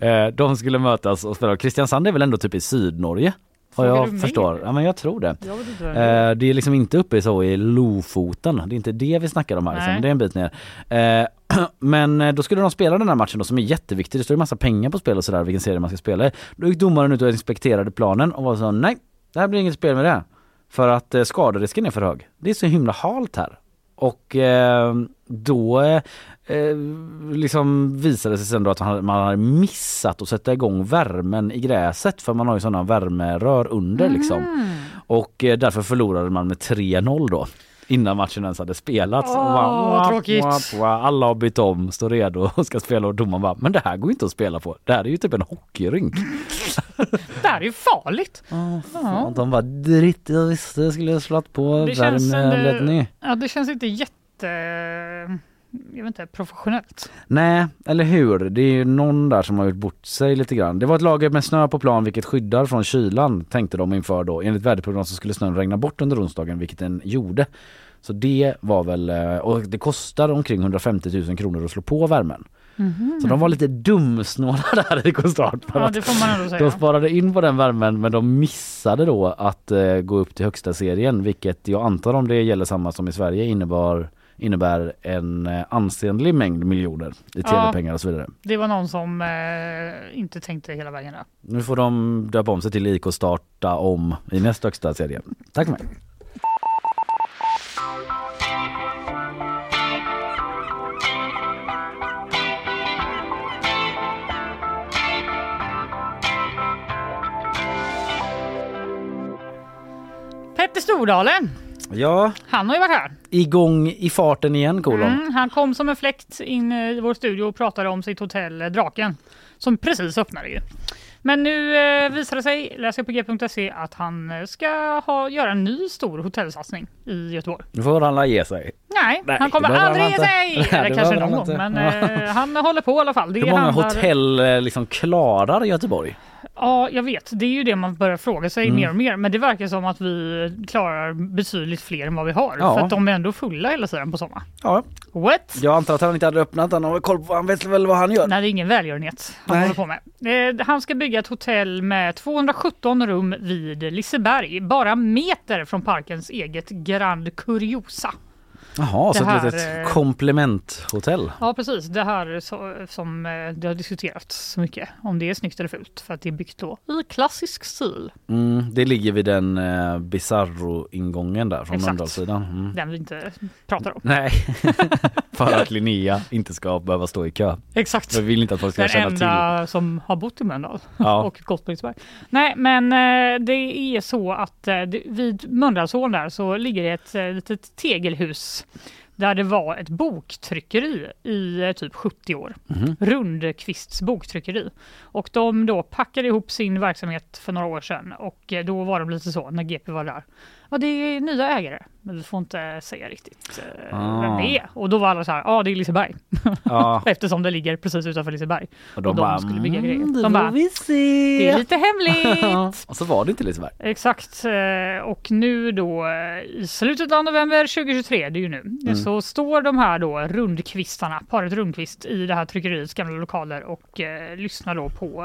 Eh, de skulle mötas och spela. Kristiansand är väl ändå typ i Sydnorge? Vad jag förstår. Ja men jag tror det. Vem det är. Eh, det är liksom inte uppe så i Lofoten. Det är inte det vi snackar om här. Liksom. Det är en bit ner. Eh, men eh, då skulle de spela den här matchen då, som är jätteviktig. Det står ju massa pengar på spel och sådär vilken serie man ska spela i. Då gick domaren ut och inspekterade planen och var så nej, det här blir inget spel med det. För att eh, skaderisken är för hög. Det är så himla halt här. Och eh, då eh, eh, liksom visade det sig sen då att man hade, man hade missat att sätta igång värmen i gräset för man har ju sådana värmerör under liksom. Och eh, därför förlorade man med 3-0 då. Innan matchen ens hade spelats. Åh, bara, tråkigt. wap, wap. Alla har bytt om, står redo och ska spela och domaren bara, men det här går inte att spela på. Det här är ju typ en hockeyrink. Det här är ju farligt. Och de bara, dritt jag visste jag skulle slått på värmeledning. ja, det känns inte jätte... Jag vet inte, professionellt. Nej, eller hur? Det är ju någon där som har gjort bort sig lite grann. Det var ett lager med snö på plan vilket skyddar från kylan tänkte de inför då. Enligt väderprognosen skulle snön regna bort under onsdagen vilket den gjorde. Så det var väl, eh, och det kostar omkring 150 000 kronor att slå på värmen. Så de var lite dumsnåla där i Kostart. för Ja, att det får man ändå De sparade in på den värmen men de missade då att eh, gå upp till högsta serien vilket jag antar om det gäller samma som i Sverige innebar innebär en eh, ansenlig mängd miljoner i tv-pengar och så vidare. Det var någon som eh, inte tänkte hela vägen där. Nu får de döpa om sig till IK starta om i nästa högsta serie. Tack för mig. Petter Stordalen, Ja, han har ju varit här. igång i farten igen kolon. Mm, han kom som en fläkt in i vår studio och pratade om sitt hotell eh, Draken. Som precis öppnade ju. Men nu eh, visar det sig, läser jag på g.se, att han eh, ska ha, göra en ny stor hotellsatsning i Göteborg. Nu får alla ge sig. Nej, Nej, han kommer aldrig han ge sig! Eller kanske någon han gång, men eh, han håller på i alla fall. Det Hur många handlar- hotell eh, liksom klarar Göteborg? Ja, jag vet. Det är ju det man börjar fråga sig Mm. mer och mer. Men det verkar som att vi klarar betydligt fler än vad vi har. Ja. För att de är ändå fulla hela tiden på sommaren. Ja. What? Jag antar att han inte hade öppnat, han har väl koll på, han vet väl vad han gör. Nej, det är ingen välgörenhet han Nej. håller på med. Eh, Han ska bygga ett hotell med 217 rum vid Liseberg. Bara meter från parkens eget Grand Curiosa. Jaha, så Det ett här, litet eh, komplementhotell. Ja precis, det här så, som eh, det har diskuterats så mycket. Om det är snyggt eller fult. För att det är byggt då i klassisk stil. Mm, det ligger vid den eh, Bizarro-ingången där från. Mölndalssidan. Mm. Den vi inte pratar om. Nej, för att Linnea inte ska behöva stå i kö. Exakt. Jag vill inte att folk ska Den känna enda som har bott i Mölndal Ja. och Liseberg. Nej, men eh, det är så att eh, vid Mölndalsån där så ligger det ett eh, litet tegelhus där det var ett boktryckeri i eh, typ 70 år. Mhm. Rundqvists boktryckeri. Och de då packade ihop sin verksamhet för några år sedan och eh, då var det lite så när GP var där. Ja, det är nya ägare, men vi får inte säga riktigt eh, Ah. vem det är. Och då var alla så här, ja det är Liseberg. Ja. Eftersom det ligger precis utanför Liseberg. Och de bara, skulle bygga "Mm, grejer. det De får bara, vi se." det är lite hemligt. och så var det inte Liseberg. Exakt. eh, Och nu då eh, i slutet av november 2023, det är ju nu, Mm. så står de här då rundkvistarna, paret Rundqvist i det här tryckeriets gamla lokaler och eh, lyssnar då på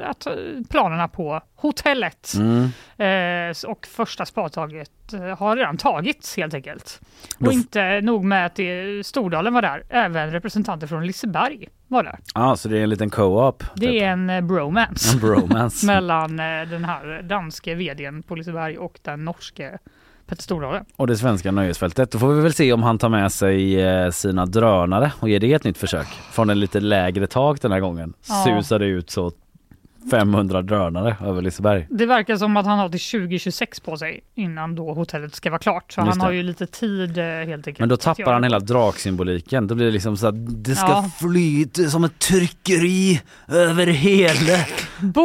eh, att, planerna på hotellet. Mm. Eh, och första spadtaget eh, har redan tagits helt enkelt. Och inte nog med att det, Stordalen var där, även representanter från Liseberg var där. Ja, så det är en liten co-op. Det är en eh, bromance. En bromance. mellan eh, den här danske vdn på Liseberg och den norske Petter Stordalen. Och det svenska nöjesfältet. Då får vi väl se om han tar med sig sina drönare och ger det ett nytt försök. Från en lite lägre tak den här gången. Ja. Susar det ut så 500 drönare över Liseberg. Det verkar som att han har till 2026 på sig innan då hotellet ska vara klart. Så Just han har det. ju lite tid eh, helt enkelt. Men då tappar han hela draksymboliken. Då blir det liksom så att det ska Ja. flyta som ett tryckeri över hela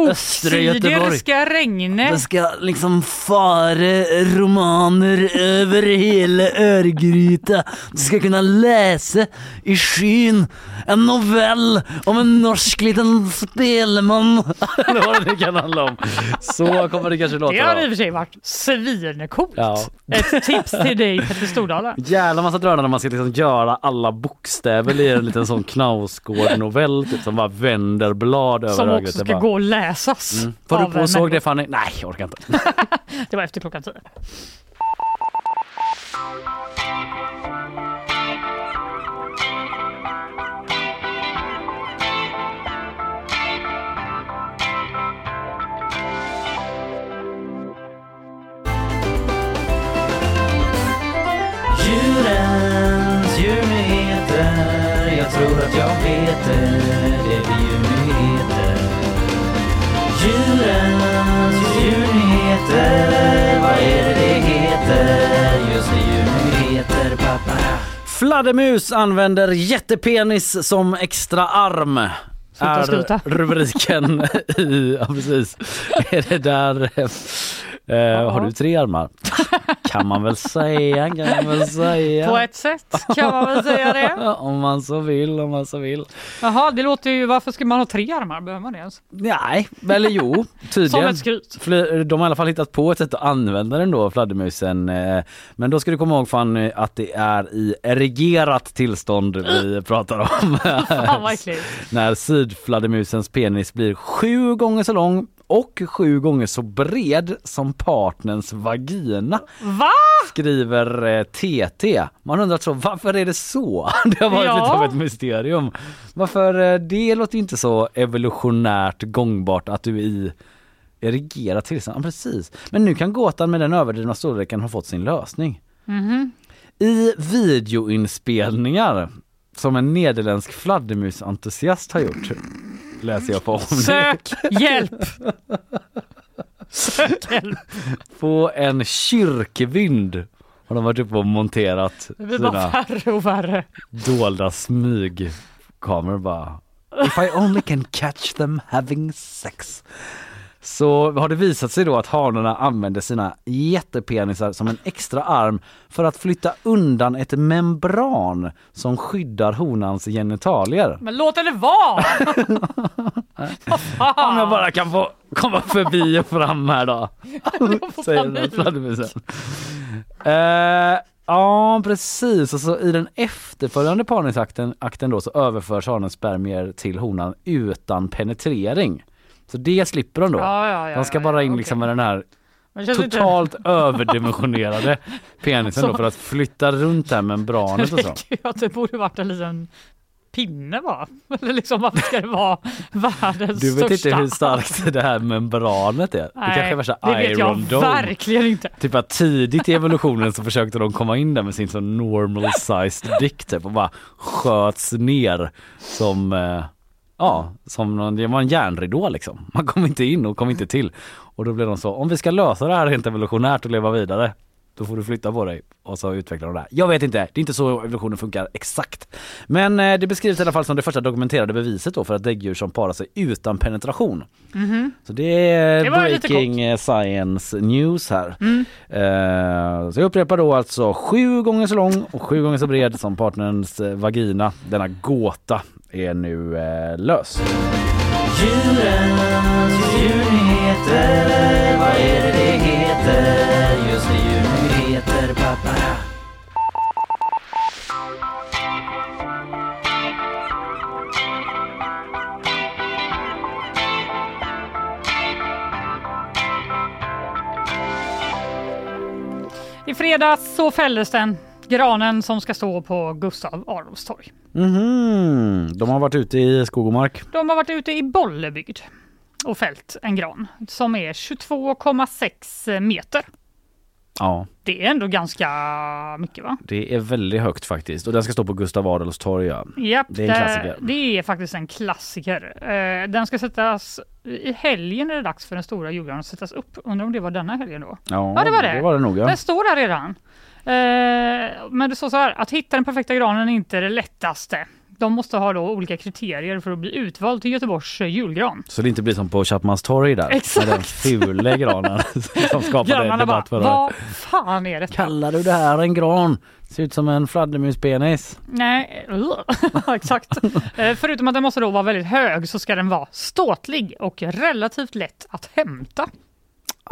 östra Göteborg. Boksidor ska regna. Det ska liksom fara romaner över hela Örgryte. Du ska kunna läsa i skyn en novell om en norsk liten spelman. Eller vad det nu kan handla om. Så kommer det kanske låta. Det har då. i och för sig varit svincoolt. Ja. Ett tips till dig Petter Stordalen. Jävla massa drönare man ska liksom göra alla bokstäver i en liten sån Knausgård-novell typ, som bara vänder blad över Som ögat. också Det ska bara- gå och läsas. Mm. Var du på och såg det. Fanny? Nej, jag orkar inte. Det var efter klockan tio. Jag tror att jag vet det Det är djurnyheter Djurens djurnyheter Vad är det det heter? Just det, djurnyheter pappa. Fladdermus använder jättepenis som extra arm. Sluta är skryta. rubriken i, ja precis. Är det där, eh, har du tre armar? Kan man väl säga, kan man väl säga. På ett sätt kan man väl säga det. om man så vill, om man så vill. Jaha, det låter ju, varför ska man ha tre armar? Behöver man det ens? Nej, eller jo, Som tydligen. ett skryt. De har i alla fall hittat på ett sätt att använda den då, fladdermusen. eh, Men då ska du komma ihåg fan eh, att det är i erigerat tillstånd vi pratar om. Fan vad äckligt. När sydfladdermusens penis blir sju gånger så lång och sju gånger så bred som partners vagina. Va? Skriver eh, TT. Man undrar så, varför är det så? Det har varit Ja. lite av ett mysterium. Varför, eh, det låter inte så evolutionärt gångbart att du i erigerat tillstånd. Ja, precis. Men nu kan gåtan med den överdrivna storleken ha fått sin lösning. Mhm. I videoinspelningar som en nederländsk fladdermusentusiast har gjort läser jag det. Sök hjälp! Sök hjälp! På en kyrkvind har de varit uppe och monterat Det blir bara värre och värre. dolda smygkameror bara. If I only can catch them having sex. Så har det visat sig då att hanorna använder sina jättepenisar som en extra arm för att flytta undan ett membran som skyddar honans genitalier. Men låt henne vara! Om jag bara kan få komma förbi och fram här då. Säger den här fladdermusen. Eh, ja precis, och så i den efterföljande parningsakten akten då så överförs hanens spermier till honan utan penetrering. Så det slipper de då. Ja, ja, ja, de ska ja, bara ja, in liksom med den här känns inte- totalt överdimensionerade penisen då för att flytta runt det här membranet och så. Att det borde varit en liten pinne bara? Eller liksom varför ska det vara världens Du vet största? inte hur starkt det här membranet är? det kanske är värsta det vet jag Dome. verkligen inte. Typ att tidigt i evolutionen så försökte de komma in där med sin så normal sized dick typ och bara sköts ner som eh, Ja, som någon, det var en järnridå liksom. Man kom inte in och kom inte till. Och då blev de så, om vi ska lösa det här rent evolutionärt och leva vidare då får du flytta på dig och så utvecklar de det här. Jag vet inte, det är inte så evolutionen funkar exakt. Men eh, det beskrivs i alla fall som det första dokumenterade beviset då för att däggdjur som parar sig utan penetration. Mhm. Så det är Det breaking eh, science news här. Mm. Eh, så jag upprepar då alltså sju gånger så lång och sju gånger så bred som partnerns eh, vagina. Denna gåta är nu eh, lös. Djurens djurnyheter, vad är det det heter? Just det, djurnyheter, pappa. I fredags så fälldes den. Granen som ska stå på Gustav Adolfs torg. Mhm, de har varit ute i skog och mark. De har varit ute i Bollebygd och fällt en gran som är 22,6 meter. Ja, Det är ändå ganska mycket va? det är väldigt högt faktiskt och den ska stå på Gustav Adolfs torg. Ja. Japp, Det är en klassiker. Det är faktiskt en klassiker. Eh, Den ska sättas i helgen är det dags för den stora julgranen att sättas upp. Undrar om det var denna helgen då? Ja, det var det. Det var det nog ja. Den står där redan. Eh, Men det står så här, att hitta den perfekta granen är inte det lättaste. De måste ha då olika kriterier för att bli utvald till Göteborgs eh, julgran. Så det inte blir som på Chapmans torg där. Exakt. Med den fula granen som skapade Grannarna bara, debatt förra vad fan är det? Kallar du det här en gran? Ser ut som en fladdermuspenis. Nej, exakt. Eh, Förutom att den måste då vara väldigt hög så ska den vara ståtlig och relativt lätt att hämta.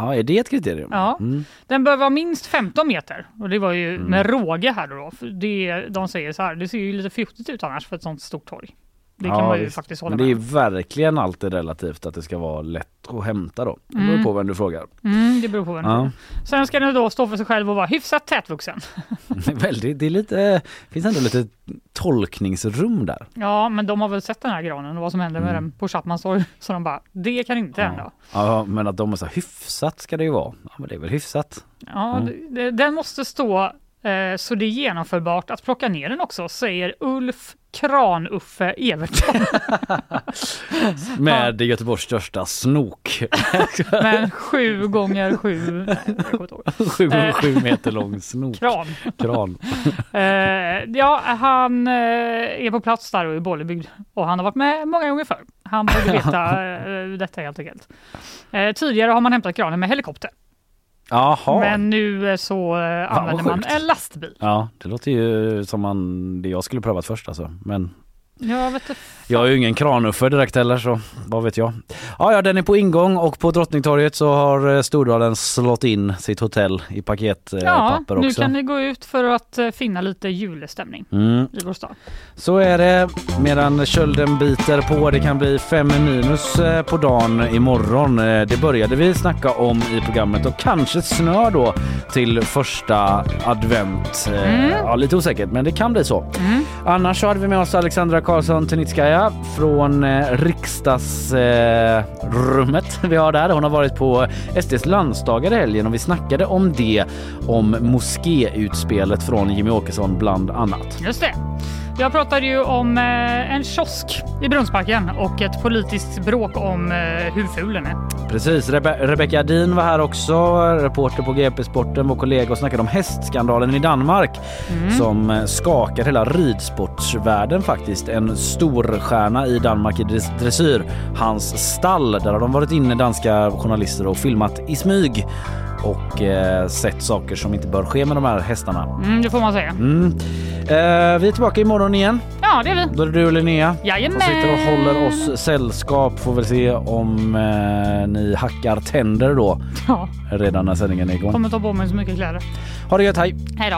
Ja, är det ett kriterium? Ja. Mm. Den bör vara minst 15 meter och det var ju med råge här då. För det, de säger så här, det ser ju lite fjuttigt ut annars för ett sånt stort torg. Det kan Ja, man ju visst. faktiskt hålla Men det är med verkligen alltid relativt att det ska vara lätt att hämta då. Det beror Mm. på vem du frågar. Mm, det beror på vem Ja. Sen ska den då stå för sig själv och vara hyfsat tätvuxen. Väldigt, det är lite, finns ändå lite tolkningsrum där. Ja, men de har väl sett den här granen och vad som hände med Mm. den på Chapmans torg. Så de bara, det kan inte hända. Ja, men att de är så hyfsat ska det ju vara. Ja, men det är väl hyfsat. Ja, Mm. det- den måste stå så det är genomförbart att plocka ner den också, säger Ulf Kran-Uffe Evertsson. Med Göteborgs största snok. Men sju gånger sju, nej. Sju gånger Eh, sju meter lång snok. Kran. Kran. Eh, ja, han eh, är på plats där och i Bollebygd och han har varit med många gånger förr. Han borde veta eh, detta helt enkelt. Eh, tidigare har man hämtat kranen med helikopter, Jaha. men nu eh, så eh, använder man en lastbil. Ja, det låter ju som man, det jag skulle prövat först alltså. Men Jag vet inte. jag är ju ingen kranuffe direkt heller så vad vet jag. Ja, ja, den är på ingång och på Drottningtorget så har eh, Stordalen slått in sitt hotell i paketpapper Ja, också. nu kan ni gå ut för att eh, finna lite julstämning Mm. i vår stad. Så är det medan kölden biter på. Det kan bli fem minus eh, på dagen imorgon. Det började vi snacka om i programmet och kanske snö då till första advent. Mm. Ja, lite osäkert men det kan bli så. Annars så hade vi med oss Alexandra Karlsson Tenitskaya från eh, riksdagsrummet vi har där. Hon har varit på SDs landsdagar i helgen och vi snackade om det, om moskéutspelet från Jimmy Åkesson bland annat. Just det. Jag pratade ju om eh, en kiosk i Brunnsparken och ett politiskt bråk om eh, hur ful den är. Precis, Rebe Rebecca Adin var här också, reporter på GP Sporten, vår kollega och snackade om hästskandalen i Danmark Mm. som eh, skakar hela ridsportsvärlden faktiskt. En storstjärna i Danmark i dress- dressyr, hans stall, där har de varit inne danska journalister och filmat i smyg och eh, sett saker som inte bör ske med de här hästarna. Mm, det får man säga. Mm. Eh, vi är tillbaka imorgon igen. Ja, det är vi. Då är det du och Linnea Jajamän. som sitter och håller oss sällskap. Får väl se om eh, ni hackar tänder då Ja, redan när sändningen är igång. kommer ta på mig så mycket kläder. Ha det gött, hej! Hej då.